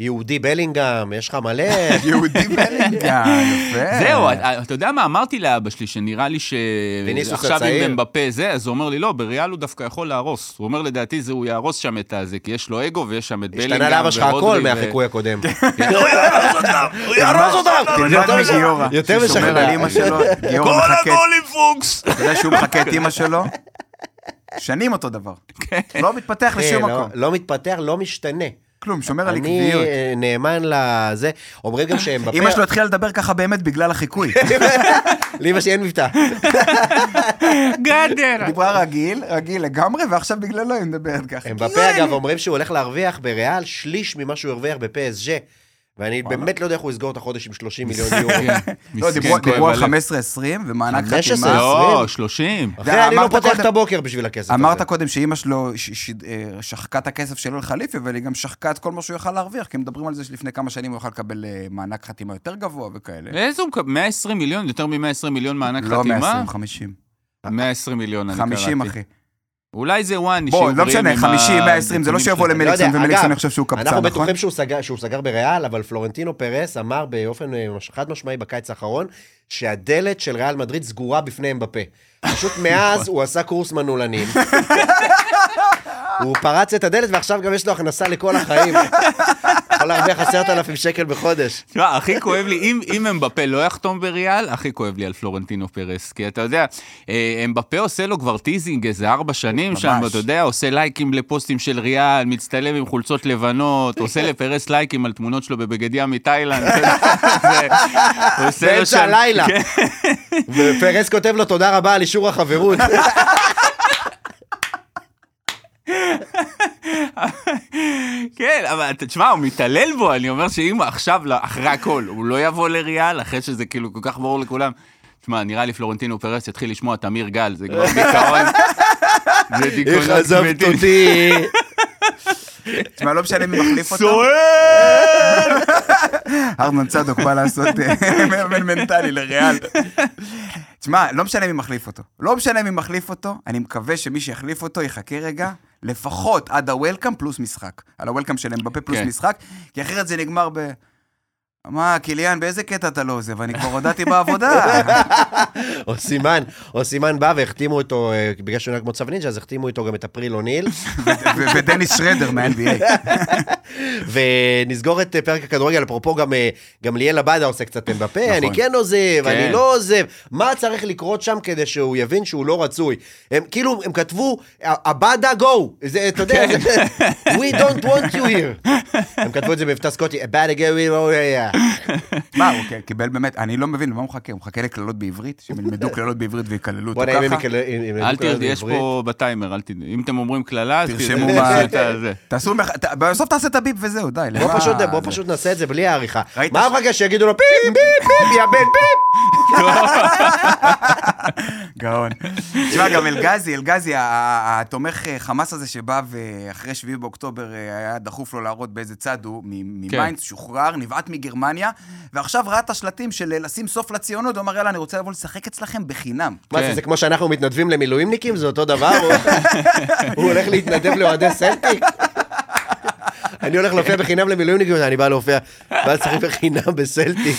יהודי בלינגהם, יש לך מלא. יהודי בלינגה, יפה. זהו, אתה יודע מה, אמרתי לאבא שלי, שנראה לי שעכשיו הצעיר. עם אמבפה זה, אז הוא אומר לי, לא, בריאל הוא דווקא יכול להרוס. הוא אומר, לדעתי, זה הוא יהרוס שם את הזה, כי יש לו אגו ויש שם את בלינגהם השתנה לאבא שלך הכל מהחיקוי הקודם. הוא יהרוס אותם! הוא יהרוס אותם! תלמד יותר משכנע. מגיורא, יותר משכנע. על אימא שלו, גיורא כל הגולים פוקס! אתה יודע שהוא מחכה את אימא שלו? שנים אותו דבר. לא מתפתח כן, לשום לא- מקום. לא מתפתח, לא משתנה. כלום, שומר על אני עקביות. אה, נאמן לזה. אומרים גם שהם אימא שלו התחילה לדבר ככה באמת בגלל החיקוי. לאמא שלי אין מבטא. גדר! דיברה רגיל, רגיל לגמרי, ועכשיו בגללו היא מדברת ככה. אמבפה אגב אומרים שהוא הולך להרוויח בריאל שליש ממה שהוא הרוויח בפסג' ואני באמת לא יודע איך הוא יסגור את החודש עם 30 מיליון יורו. כן, לא, דיברו על הלב. 15-20 ומענק 15, חתימה. לא, 30. אחי, אני לא פותח את הבוקר בשביל הכסף הזה. אמרת קודם שאימא שלו אה, שחקה את הכסף שלו לחליפי, אבל היא גם שחקה את כל מה שהוא יכל להרוויח, כי מדברים על זה שלפני כמה שנים הוא יוכל לקבל אה, מענק חתימה יותר גבוה וכאלה. איזה הוא מקבל? 120 מיליון? יותר מ-120 מיליון מענק לא חתימה? 120, 50. 120 מיליון, אני קראתי. 50, אחי. אולי זה וואני, בוא, לא משנה, עם 50, 120, זה לא שיבוא שלהם. לא למליקסון, ומליקסון יחשוב שהוא קפצן, אנחנו נכון? בטוחים שהוא סגר- שהוא סגר בריאל, אבל פלורנטינו פרס אמר באופן אה, חד משמעי בקיץ האחרון, שהדלת של ריאל מדריד סגורה בפני אמבפה. פשוט מאז הוא עשה קורס מנעולנים. הוא פרץ את הדלת ועכשיו גם יש לו הכנסה לכל החיים. להרוויח עשרת אלפים שקל בחודש. תשמע, הכי כואב לי, אם, אם אמבפה לא יחתום בריאל, הכי כואב לי על פלורנטינו פרס. כי אתה יודע, אה, אמבפה עושה לו כבר teasing איזה ארבע שנים ממש. שם, ואתה יודע, עושה לייקים לפוסטים של ריאל, מצטלם עם חולצות לבנות, עושה לפרס לייקים על תמונות שלו בבגד ים מתאילנד. אתה באמצע הלילה. כן. ופרס כותב לו תודה רבה על אישור החברות. כן, אבל אתה- תשמע, הוא מתעלל בו, אני אומר שאם עכשיו, לא, אחרי הכל, הוא לא יבוא לריאל, אחרי שזה כאילו כל כך ברור לכולם. תשמע, נראה לי פלורנטינו פרס יתחיל לשמוע את אמיר גל, זה כבר דיכאון. זה איך עזבת. אותי. תשמע, לא משנה מי מחליף אותו. סוער! ארנון צדוק בא לעשות אה, מאמן מנטלי לריאל. תשמע, לא משנה מי מחליף אותו. לא משנה מי מחליף אותו, אני מקווה שמי שיחליף אותו יחכה רגע, לפחות עד הוולקאם פלוס משחק. על הוולקאם של אמבפה פלוס כן. משחק, כי אחרת זה נגמר ב... מה, קיליאן, באיזה קטע אתה לא עוזב? אני כבר הודעתי בעבודה. או סימן, או סימן בא והחתימו אותו, אה, בגלל שהוא נראה כמו צו נינג'ה, אז החתימו איתו גם את אפריל אוניל. ודניס שרדר מה-NBA. ונסגור את אה, פרק הכדורגל, אפרופו גם, אה, ליאל עבדה עושה קצת בפה, נכון. אני כן עוזב, כן. אני לא עוזב. מה צריך לקרות שם כדי שהוא יבין שהוא לא רצוי? הם כאילו, הם כתבו, עבדה גו, אתה יודע, כן. we don't want you here. הם כתבו את זה במבטא סקוטי, עבדה גו, מה, הוא קיבל באמת, אני לא מבין, למה הוא מחכה? הוא מחכה לקללות בעברית? שהם ילמדו קללות בעברית ויקללו אותו ככה? אל תרדי, יש. פה בטיימר, אל תדעו. אם אתם אומרים קללה, אז תרשמו תעשו מה- הזה. תעשו, בסוף תעשה את הביפ וזהו, די. בוא פשוט, נעשה את זה בלי העריכה. מה המחכה שיגידו לו פיפ, פיפ, פיפ, יא בן פיפ? גאון. תשמע, גם אלגזי, אלגזי, התומך אה, חמאס הזה שבא ואחרי 7 באוקטובר אה, היה דחוף לו להראות באיזה צד הוא, מ- כן. ממיינץ, שוחרר, נבעט מגרמניה, ועכשיו ראה את השלטים של אה, לשים סוף לציונות, הוא אמר, יאללה, אני רוצה לבוא לשחק אצלכם בחינם. מה זה, כן. זה כמו שאנחנו מתנדבים למילואימניקים? זה אותו דבר? הוא- הוא הולך להתנדב לאוהדי סלטיק? אני הולך להופיע בחינם למילואימניקים, אני בא להופיע, בא לשחק בחינם בסלטיק.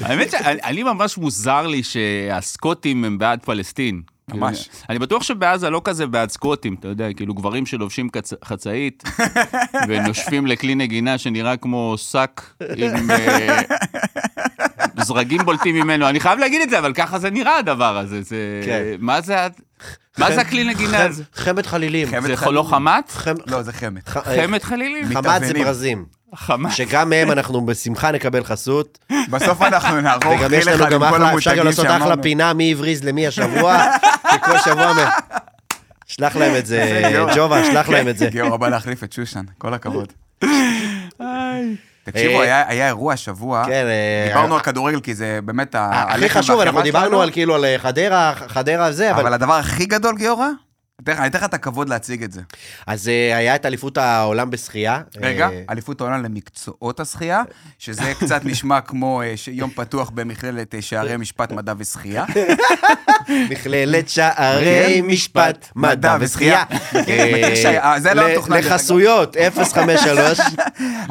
האמת שאני ממש מוזר לי שהסקוטים הם בעד פלסטין. ממש. אני בטוח שבעזה לא כזה בעד סקוטים, אתה יודע, כאילו גברים שלובשים קצ- חצאית ונושפים לכלי נגינה שנראה כמו שק עם אה, זרגים בולטים ממנו. אני חייב להגיד את זה, אבל ככה זה נראה הדבר הזה. זה... כן. מה זה מה זה הכלי נגינה הזה? חמד חלילים. זה. לא חמת? לא, זה חמד. ח- חמת חלילים? חמד זה. ברזים. חמת. שגם מהם אנחנו בשמחה נקבל חסות. בסוף אנחנו נערוך וגם יש לנו גם אחלה, אפשר גם לעשות אחלה. פינה מי הבריז למי השבוע, כי כל שבוע... מ- שלח להם את זה. ג'ובה, שלח להם את זה. גיורא בא להחליף את שושן, כל הכבוד. תקשיבו, אה, היה היה אירוע השבוע, כן, אה, דיברנו על כדורגל כי זה באמת הכי חשוב, אנחנו דיברנו על כאילו על חדרה, חדרה זה, אבל אבל... הדבר הכי גדול, גיורא, אני אתן לך את הכבוד להציג את זה. אז אה, היה את אליפות העולם בשחייה. רגע, אה, אליפות העולם למקצועות השחייה, שזה קצת נשמע כמו אה, יום פתוח במכללת שערי משפט, מדע ושחייה. מכללת שערי משפט, מדע ושחייה. אה, זה לא מתוכנן. לחסויות, 053.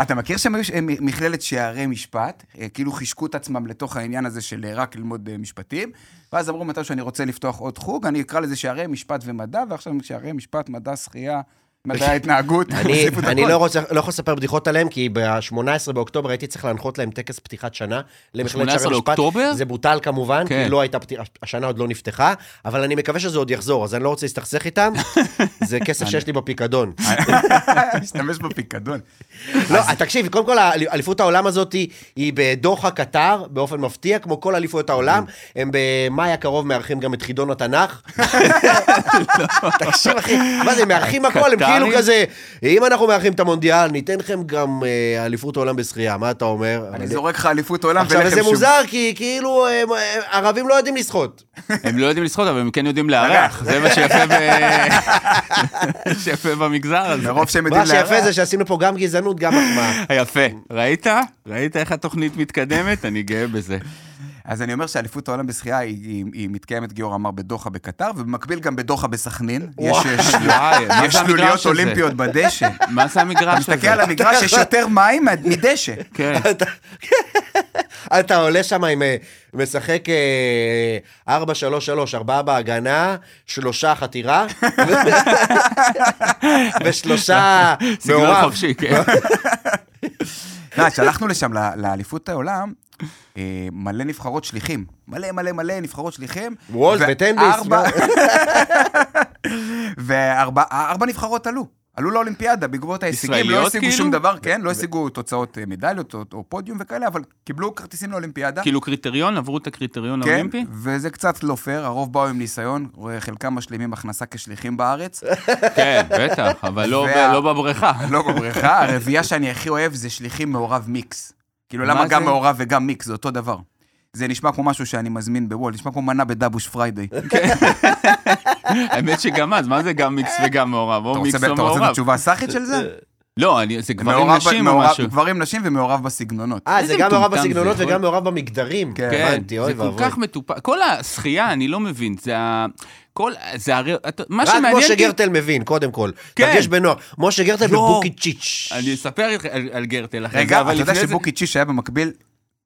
אתה מכיר שהם היו מכללת שערי משפט, כאילו חישקו את עצמם לתוך העניין הזה של רק ללמוד משפטים, ואז אמרו מתי שאני רוצה לפתוח עוד חוג, אני אקרא לזה שערי משפט ומדע, ועכשיו שערי משפט, מדע, שחייה, מדעי ההתנהגות, אני. לא, לא יכול לספר בדיחות עליהם, כי ב-18 באוקטובר הייתי צריך להנחות להם טקס פתיחת שנה. למכללת ב- שערי 18 משפט. לאוקטובר? זה בוטל כמובן, כן. כי לא הייתה, השנה עוד לא נפתחה, אבל אני מקווה שזה עוד יחזור, אז אני לא רוצה להסתכסך איתם. זה כסף שיש לי בפיקדון. משתמש בפיקדון. לא, תקשיב, קודם כל, אליפות העולם הזאת היא- בדוחה, קטר, באופן מפתיע, כמו כל אליפויות העולם. הם במאי הקרוב מארחים גם את חידון התנ"ך. תקשיב, אחי, מה זה, הם מארחים הכל, הם? כאילו כזה, אם אנחנו מארחים את המונדיאל, ניתן לכם גם אה, אליפות העולם בשחייה, מה אתה אומר? אני זורק לך אליפות עולם עכשיו, ולחם זה שום. מוזר, כי כאילו, הם- ערבים לא יודעים לשחות. הם לא יודעים לשחות, אבל הם כן יודעים לארח. זה מה שיפה ב- שיפה במגזר הזה. מרוב שהם יודעים מה שיפה לארח. זה שעשינו פה גם גזענות, גם מחמאה. יפה. ראית? ראית איך התוכנית מתקדמת? אני גאה בזה. אז אני אומר שאליפות העולם בשחייה היא, היא, היא מתקיימת, גיורא אמר, בדוחה בקטר, ובמקביל גם בדוחה בסכנין. יש, שלוליות? אולימפיות בדשא. מה זה המגרש אתה הזה? מסתכל על המגרש, יש יותר מים מדשא. כן. אתה עולה שם עם, אה, משחק 4-3-3, ארבעה בהגנה, שלושה חתירה, ושלושה סגנון מעורב. חופשי, כן. כשהלכנו לשם לאליפות העולם, אה, מלא נבחרות שליחים. מלא מלא מלא נבחרות שליחים. וולף ו- וטנדיס. ארבע- וארבע ארבע נבחרות עלו. עלו לאולימפיאדה בעקבות ההישגים, לא השיגו כאילו? שום דבר, כן, לא השיגו תוצאות אה, מדליות או, או פודיום וכאלה, אבל קיבלו כרטיסים לאולימפיאדה. כאילו קריטריון, עברו את הקריטריון כן, האולימפי? וזה קצת לא פייר, הרוב באו עם ניסיון, חלקם משלימים הכנסה כשליחים בארץ. כן, בטח, אבל לא וה- לא בבריכה. לא בבריכה, הרביעייה שאני הכי אוהב זה שליחים מעורב מיקס. כאילו, מה למה גם זה? מעורב וגם מיקס, זה אותו דבר. זה נשמע כמו משהו שאני מזמין בוולט, נשמע כמו מנה בדבוש פריידיי. האמת שגם אז, מה זה גם מיקס וגם מעורב? או מיקס או אתה רוצה את מעורב. התשובה הסאחית של זה? לא, אני- זה גברים מעורב נשים או משהו. גברים נשים ומעורב בסגנונות. אה, זה גם מעורב בסגנונות זה, וגם מעורב במגדרים. כן. כן, הבנתי, אוי זה כל. כך מטופל. כל השחייה, אני לא מבין, זה ה... כל... זה הרי... אתה- מה רק שמעניין משה אותי... גרטל מבין, קודם כל. כן. תרגיש בנוח. משה גרטל לא. ובוקי צ'יץ'. אני אספר על- על גרטל אחרי זה, רגע, אבל אתה יודע לפני זה- שבוקי צ'יש היה במקביל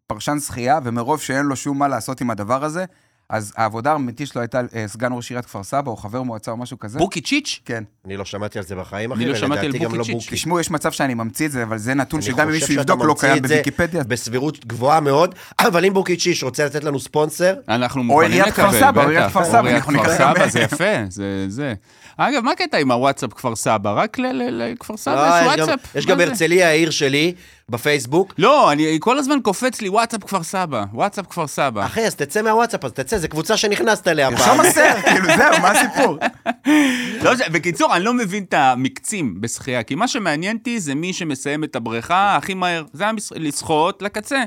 פרשן שחייה, ומרוב שאין לו שום מה לעשות עם הדבר הזה, אז העבודה האמיתית שלו הייתה אה, סגן ראש עיריית כפר סבא, או חבר מועצה או משהו כזה. בוקי צ'יץ'? כן. אני לא שמעתי על זה בחיים, אני אחי, לא שמעתי על ולדעתי גם לא בוקי צ'יץ'. בוקי. תשמעו, יש מצב שאני ממציא את זה, אבל זה נתון שגם אם מישהו יבדוק, לא קיים בוויקיפדיה. בסבירות גבוהה מאוד, אבל אם בוקי צ'יץ' רוצה לתת לנו ספונסר, אנחנו מוכנים לקבל, בטח. או עיריית כפר סבא, או עיריית כפר סבא, זה יפה, זה זה. אגב, מה הקטע עם הוואטסאפ כפר סבא? רק לכפר לא, סבא יש יש גם- וואטסאפ. יש גם? הרצליה, העיר שלי, בפייסבוק. לא, אני כל הזמן קופץ לי וואטסאפ כפר סבא, וואטסאפ כפר סבא. אחי, אז תצא מהוואטסאפ, אז תצא, זו קבוצה שנכנסת אליה תרשום פעם. עשר, כאילו, זהו, מה הסיפור? לא, בקיצור, אני לא מבין את המקצים בשחייה, כי מה שמעניין אותי זה מי שמסיים את הבריכה הכי מהר. זה המש- לשחות לקצה.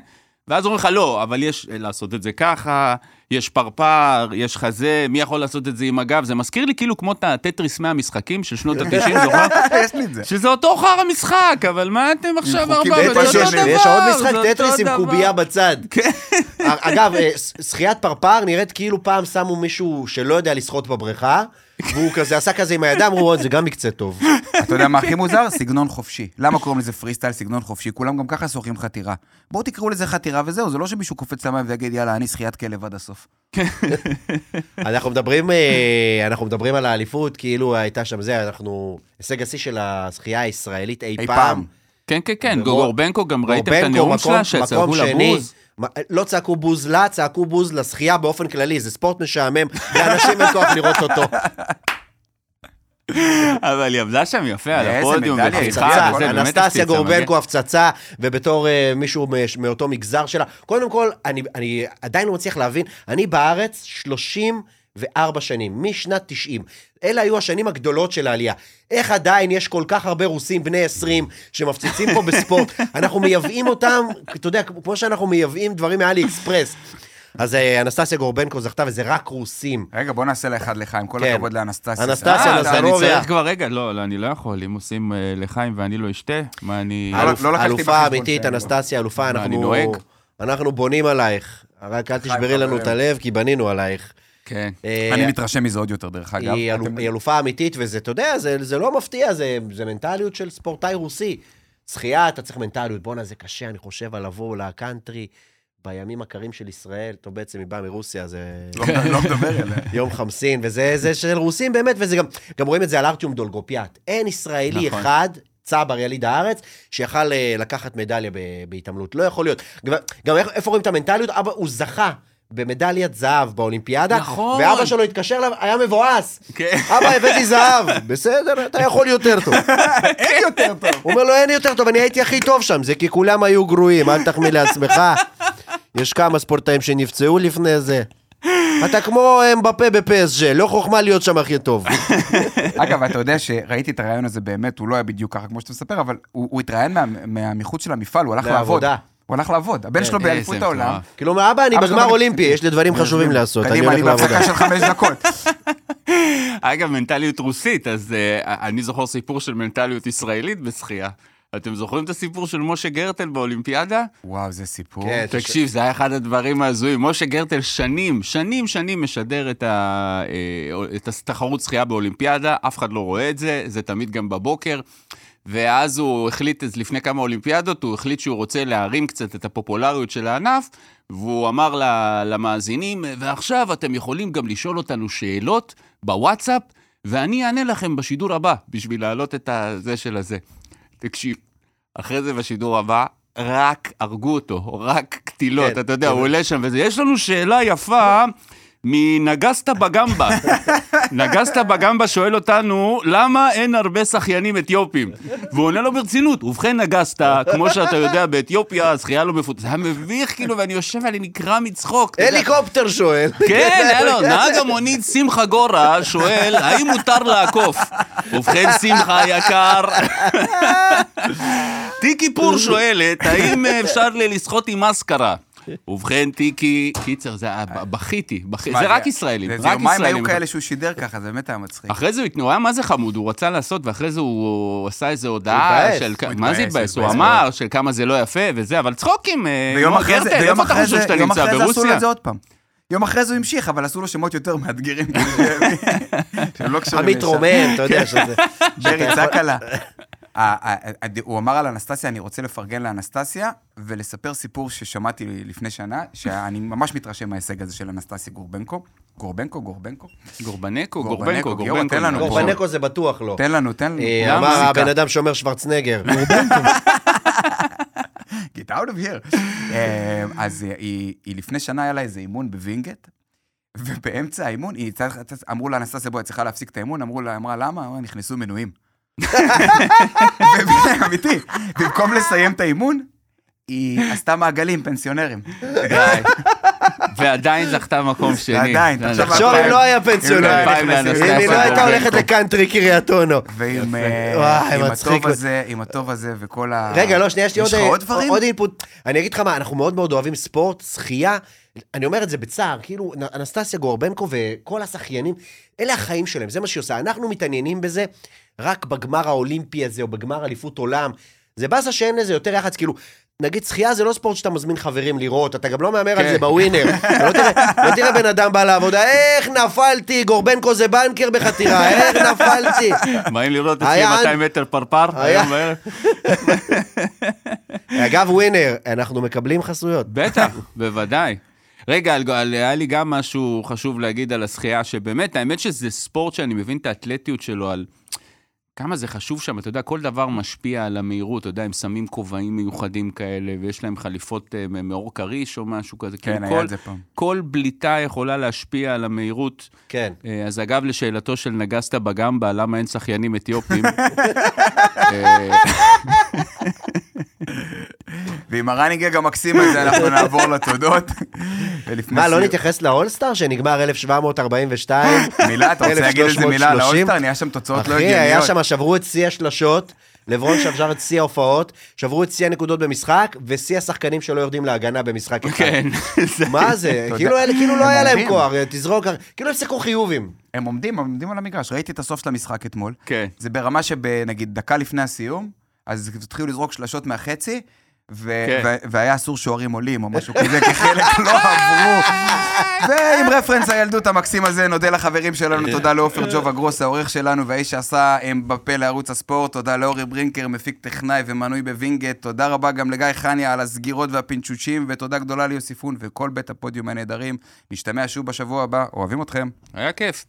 ואז אומרים לך, לא, אבל יש לעשות את זה ככה, יש פרפר, יש חזה, מי יכול לעשות את זה עם הגב? זה מזכיר לי כאילו כמו את הטטריס מהמשחקים של שנות ה-90, זוכר? יש לי את זה. שזה אותו חרא משחק, אבל מה אתם עכשיו ארבע? זה אותו. דבר, יש עוד משחק טטריס עם. קובייה בצד. כן. אגב, אה, שחיית פרפר נראית כאילו פעם שמו מישהו שלא יודע לשחות בבריכה, והוא כזה עשה כזה עם הידיים, אמרו, "וואי, זה גם מקצה טוב. אתה יודע מה הכי מוזר? סגנון חופשי. למה קוראים לזה פרי סטייל סגנון חופשי? כולם גם ככה שוחים חתירה. בואו תקראו לזה חתירה וזהו, זה לא שמישהו קופץ למים ויגיד, יאללה, אני שחיית כלב עד הסוף. אנחנו מדברים, אה, אנחנו מדברים על האליפות, כאילו הייתה שם זה, אנחנו, הישג השיא של השחייה הישראלית אי אי פעם. פעם. כן, כן, כן, גוגורבנקו, גם ראיתם את גורבנקו, הנאום שלה, שצעקו מקום לה שני. בוז? לא צעקו בוז לה, צעקו בוז לשחייה באופן כללי, זה ספורט משעמם, לאנשים אין כוח לראות אותו. אבל היא עבדה שם יפה על הפודיום, וזה באמת אנסטסיה גורבנקו הפצצה, ובתור אה, מישהו מאותו מגזר שלה. קודם כל, אני, אני עדיין לא מצליח להבין, אני בארץ 34 שנים, משנת 90. אלה היו השנים הגדולות של העלייה. איך עדיין יש כל כך הרבה רוסים בני 20 שמפציצים פה בספורט? אנחנו מייבאים אותם, אתה יודע, כמו שאנחנו מייבאים דברים מאלי אקספרס. אז אה, אנסטסיה גורבנקו זכתה, וזה רק רוסים. רגע, בוא נעשה לאחד לחיים, כל כן. הכבוד לאנסטסיה. אנסטסיה, אה, אז אני. צריך כבר, רגע, לא, לא, אני לא יכול, אם עושים אה, לחיים ואני לא אשתה, מה אני... לא, לא אלופה אמיתית, לא. אנסטסיה, אלופה, אנחנו... אני נוהג? אנחנו בונים עלייך. רק אל תשברי לנו. את הלב, כי בנינו עלייך. כן. אה, אני מתרשם מזה עוד יותר, דרך אגב. היא אלופה אמיתית, וזה, אתה יודע, זה, לא מפתיע, זה, מנטליות של ספורטאי רוסי. שחייה, אתה צריך מנטליות. בואנה, זה קשה, אני חושב, על לבוא לקאנטרי בימים הקרים של ישראל. טוב, בעצם היא באה מרוסיה, זה לא לא מדבר אליה. יום חמסין, וזה זה של רוסים באמת, וזה גם, גם רואים את זה על ארטיום דולגופיאט. אין ישראלי נכון. אחד, צבר, יליד הארץ, שיכל אה, לקחת מדליה בהתעמלות. לא יכול להיות. גם, איפה רואים את המנטליות? אבא, הוא זכה. במדליית זהב באולימפיאדה, נכון. ואבא שלו התקשר אליו, היה מבואס. כן. אבא, הבאתי זהב. בסדר, אתה יכול יותר טוב. אין יותר טוב. הוא אומר לו, אין יותר טוב, אני הייתי הכי טוב שם, זה כי כולם היו גרועים, אל תחמיא לעצמך. יש כמה ספורטאים שנפצעו לפני זה. אתה כמו אמבפה בפסג', לא חוכמה להיות שם הכי טוב. אגב, אתה יודע שראיתי את הרעיון הזה באמת, הוא לא היה בדיוק ככה כמו שאתה מספר, אבל הוא הוא התראיין מה- מהמחוץ של המפעל, הוא הלך לעבוד. לעבודה. הוא הלך לעבוד. הבן כן, שלו באליפות איזה העולם. כאילו, אבא, אני בגמר בג- אולימפי, יש לי דברים חשובים לעשות, אני קדימה, הולך אני בהפסקה לעבודה. של חמש דקות. אגב, מנטליות רוסית, אז uh, אני זוכר סיפור של מנטליות ישראלית בשחייה. אתם זוכרים את הסיפור של משה גרטל באולימפיאדה? וואו, זה סיפור. כן. תקשיב, זה היה אחד הדברים ההזויים. משה גרטל שנים, שנים, שנים משדר את, ה, אה, את התחרות שחייה באולימפיאדה, אף אחד לא רואה את זה, זה תמיד גם בבוקר. ואז הוא החליט, אז לפני כמה אולימפיאדות, הוא החליט שהוא רוצה להרים קצת את הפופולריות של הענף, והוא אמר למאזינים, ועכשיו אתם יכולים גם לשאול אותנו שאלות בוואטסאפ, ואני אענה לכם בשידור הבא, בשביל להעלות את הזה של הזה. תקשיב, אחרי זה בשידור הבא, רק הרגו אותו, רק קטילות, כן, אתה יודע, כן. הוא עולה שם וזה. יש לנו שאלה יפה מנגסטה בגמבה. נגסטה בגמבה שואל אותנו, למה אין הרבה שחיינים אתיופים? והוא עונה לו ברצינות, ובכן נגסטה, כמו שאתה יודע, באתיופיה השחייה לא מפוצצת. זה היה מביך, כאילו, ואני יושב ואני נקרע מצחוק. הליקופטר שואל. כן, היה לו, נהג המונית שמחה גורה שואל, האם מותר לעקוף? ובכן, שמחה היקר, טיקי פור שואלת, האם אפשר לשחות עם מסקרה? ובכן, טיקי, קיצר, זה היה, בכיתי, בכי- מה, זה רק ישראלים, זה רק יומיים היו ישראלים. כאלה שהוא שידר ככה, זה באמת היה מצחיק. אחרי זה הוא היה מה זה חמוד, הוא רצה לעשות, ואחרי זה הוא עשה איזו הודעה. של... מה זה התבאס? הוא אמר של כמה זה לא יפה וזה, אבל צחוקים, אה, ויום אחרי זה, ויום אתה אחרי זה, יום? אחרי זה עשו לו? את זה עוד פעם. יום אחרי זה הוא המשיך, אבל עשו לו שמות יותר מאתגרים. לא לשם. המתרומם, אתה יודע שזה... ברי, צעק עלה. ה- ה- ה- הוא אמר על אנסטסיה, אני רוצה לפרגן לאנסטסיה, ולספר סיפור ששמעתי לפני שנה, שאני ממש מתרשם מההישג הזה של אנסטסיה גורבנקו. גורבנקו, גורבנקו? גורבנקו, גורבנקו, גורבנקו, גורבנקו. תן לנו. גורבנקו זה בטוח לא. תן לנו, תן לנו. אה, אמר. הבן אדם שאומר שוורצנגר. Get out of here. אה, אז היא, לפני שנה היה לה איזה אימון בווינגייט, ובאמצע האימון, אמרו לה, אנסטסיה, בואי, את צריכה להפסיק את האימון, אמרו לה, אמרה, למה? אמרה, נכנסו מנויים. אמיתי, במקום לסיים את האימון, היא עשתה מעגלים פנסיונרים. די. ועדיין זכתה מקום שני. ועדיין, תחשוב אם לא היה פנסיונר. אם היא לא הייתה. הולכת לקאנטרי קריית אונו. ועם. אה. הטוב הזה, עם הטוב הזה וכל ה... רגע, לא, שנייה, יש לי יש עוד, דברים? עוד אינפוט. אני אגיד לך מה, אנחנו מאוד מאוד אוהבים ספורט, שחייה. אני אומר את זה בצער, כאילו, אנסטסיה גורבנקו וכל השחיינים, אלה החיים שלהם, זה מה שהיא עושה. אנחנו מתעניינים בזה רק בגמר האולימפי הזה, או בגמר אליפות עולם. זה באסה שאין לזה יותר יח"צ, כאילו, נגיד שחייה זה לא ספורט שאתה מזמין חברים לראות, אתה גם לא מהמר על כן. זה בווינר. לא תראה, לא תראה בן אדם בא לעבודה, איך נפלתי, גורבנקו זה בנקר בחתירה, איך נפלתי. באים לראות אצלי היה- 200 מטר פרפר, היום בערב. אגב, ווינר, אנחנו מקבלים חסויות. בטח, בוודאי. רגע, היה לי גם משהו חשוב להגיד על השחייה, שבאמת, האמת שזה ספורט שאני מבין את האתלטיות שלו, על כמה זה חשוב שם, אתה יודע, כל דבר משפיע על המהירות, אתה יודע, הם שמים כובעים מיוחדים כאלה, ויש להם חליפות אה, מאור כריש או משהו כזה. כן, כאילו, היה כל- את זה פעם. כל בליטה יכולה להשפיע על המהירות. כן. אה, אז אגב, לשאלתו של נגסת בגמבה, למה אין שחיינים אתיופים? ועם הרניגג המקסים הזה אנחנו נעבור לתודות. מה, לא נתייחס לאולסטאר שנגמר 1742? מילה, אתה רוצה להגיד איזה מילה על 1330? האולסטאר? נהיה שם תוצאות לא אחי, היה הגיוניות. שם, שברו את שיא השלשות, לברון שבר את שיא ההופעות, שברו את שיא הנקודות במשחק, ושיא השחקנים שלא יורדים להגנה במשחק אחד. כן. מה זה? כאילו כאילו לא היה להם. כוח, תזרוק, כאילו הם שיחקו חיובים. הם עומדים, הם עומדים על המגרש. ראיתי את הסוף של המשחק אתמול. כן. זה ברמה שבנגיד דקה לפני הסיום, אז התחילו לזרוק שלשות מהחצי, ו- כן. ו- והיה אסור שוערים עולים או משהו כזה, כי חלק לא עברו. ועם רפרנס הילדות המקסים הזה, נודה לחברים שלנו, תודה לעופר ג'ובה גרוס, העורך שלנו, והאיש שעשה בפה לערוץ הספורט, תודה לאורי ברינקר, מפיק טכנאי ומנוי בווינגייט, תודה רבה גם לגיא חניה על הסגירות והפינצ'וצ'ים, ותודה גדולה ליוסיפון וכל בית הפודיום הנהדרים. נשתמע שוב בשבוע הבא, אוהבים אתכם. היה כיף.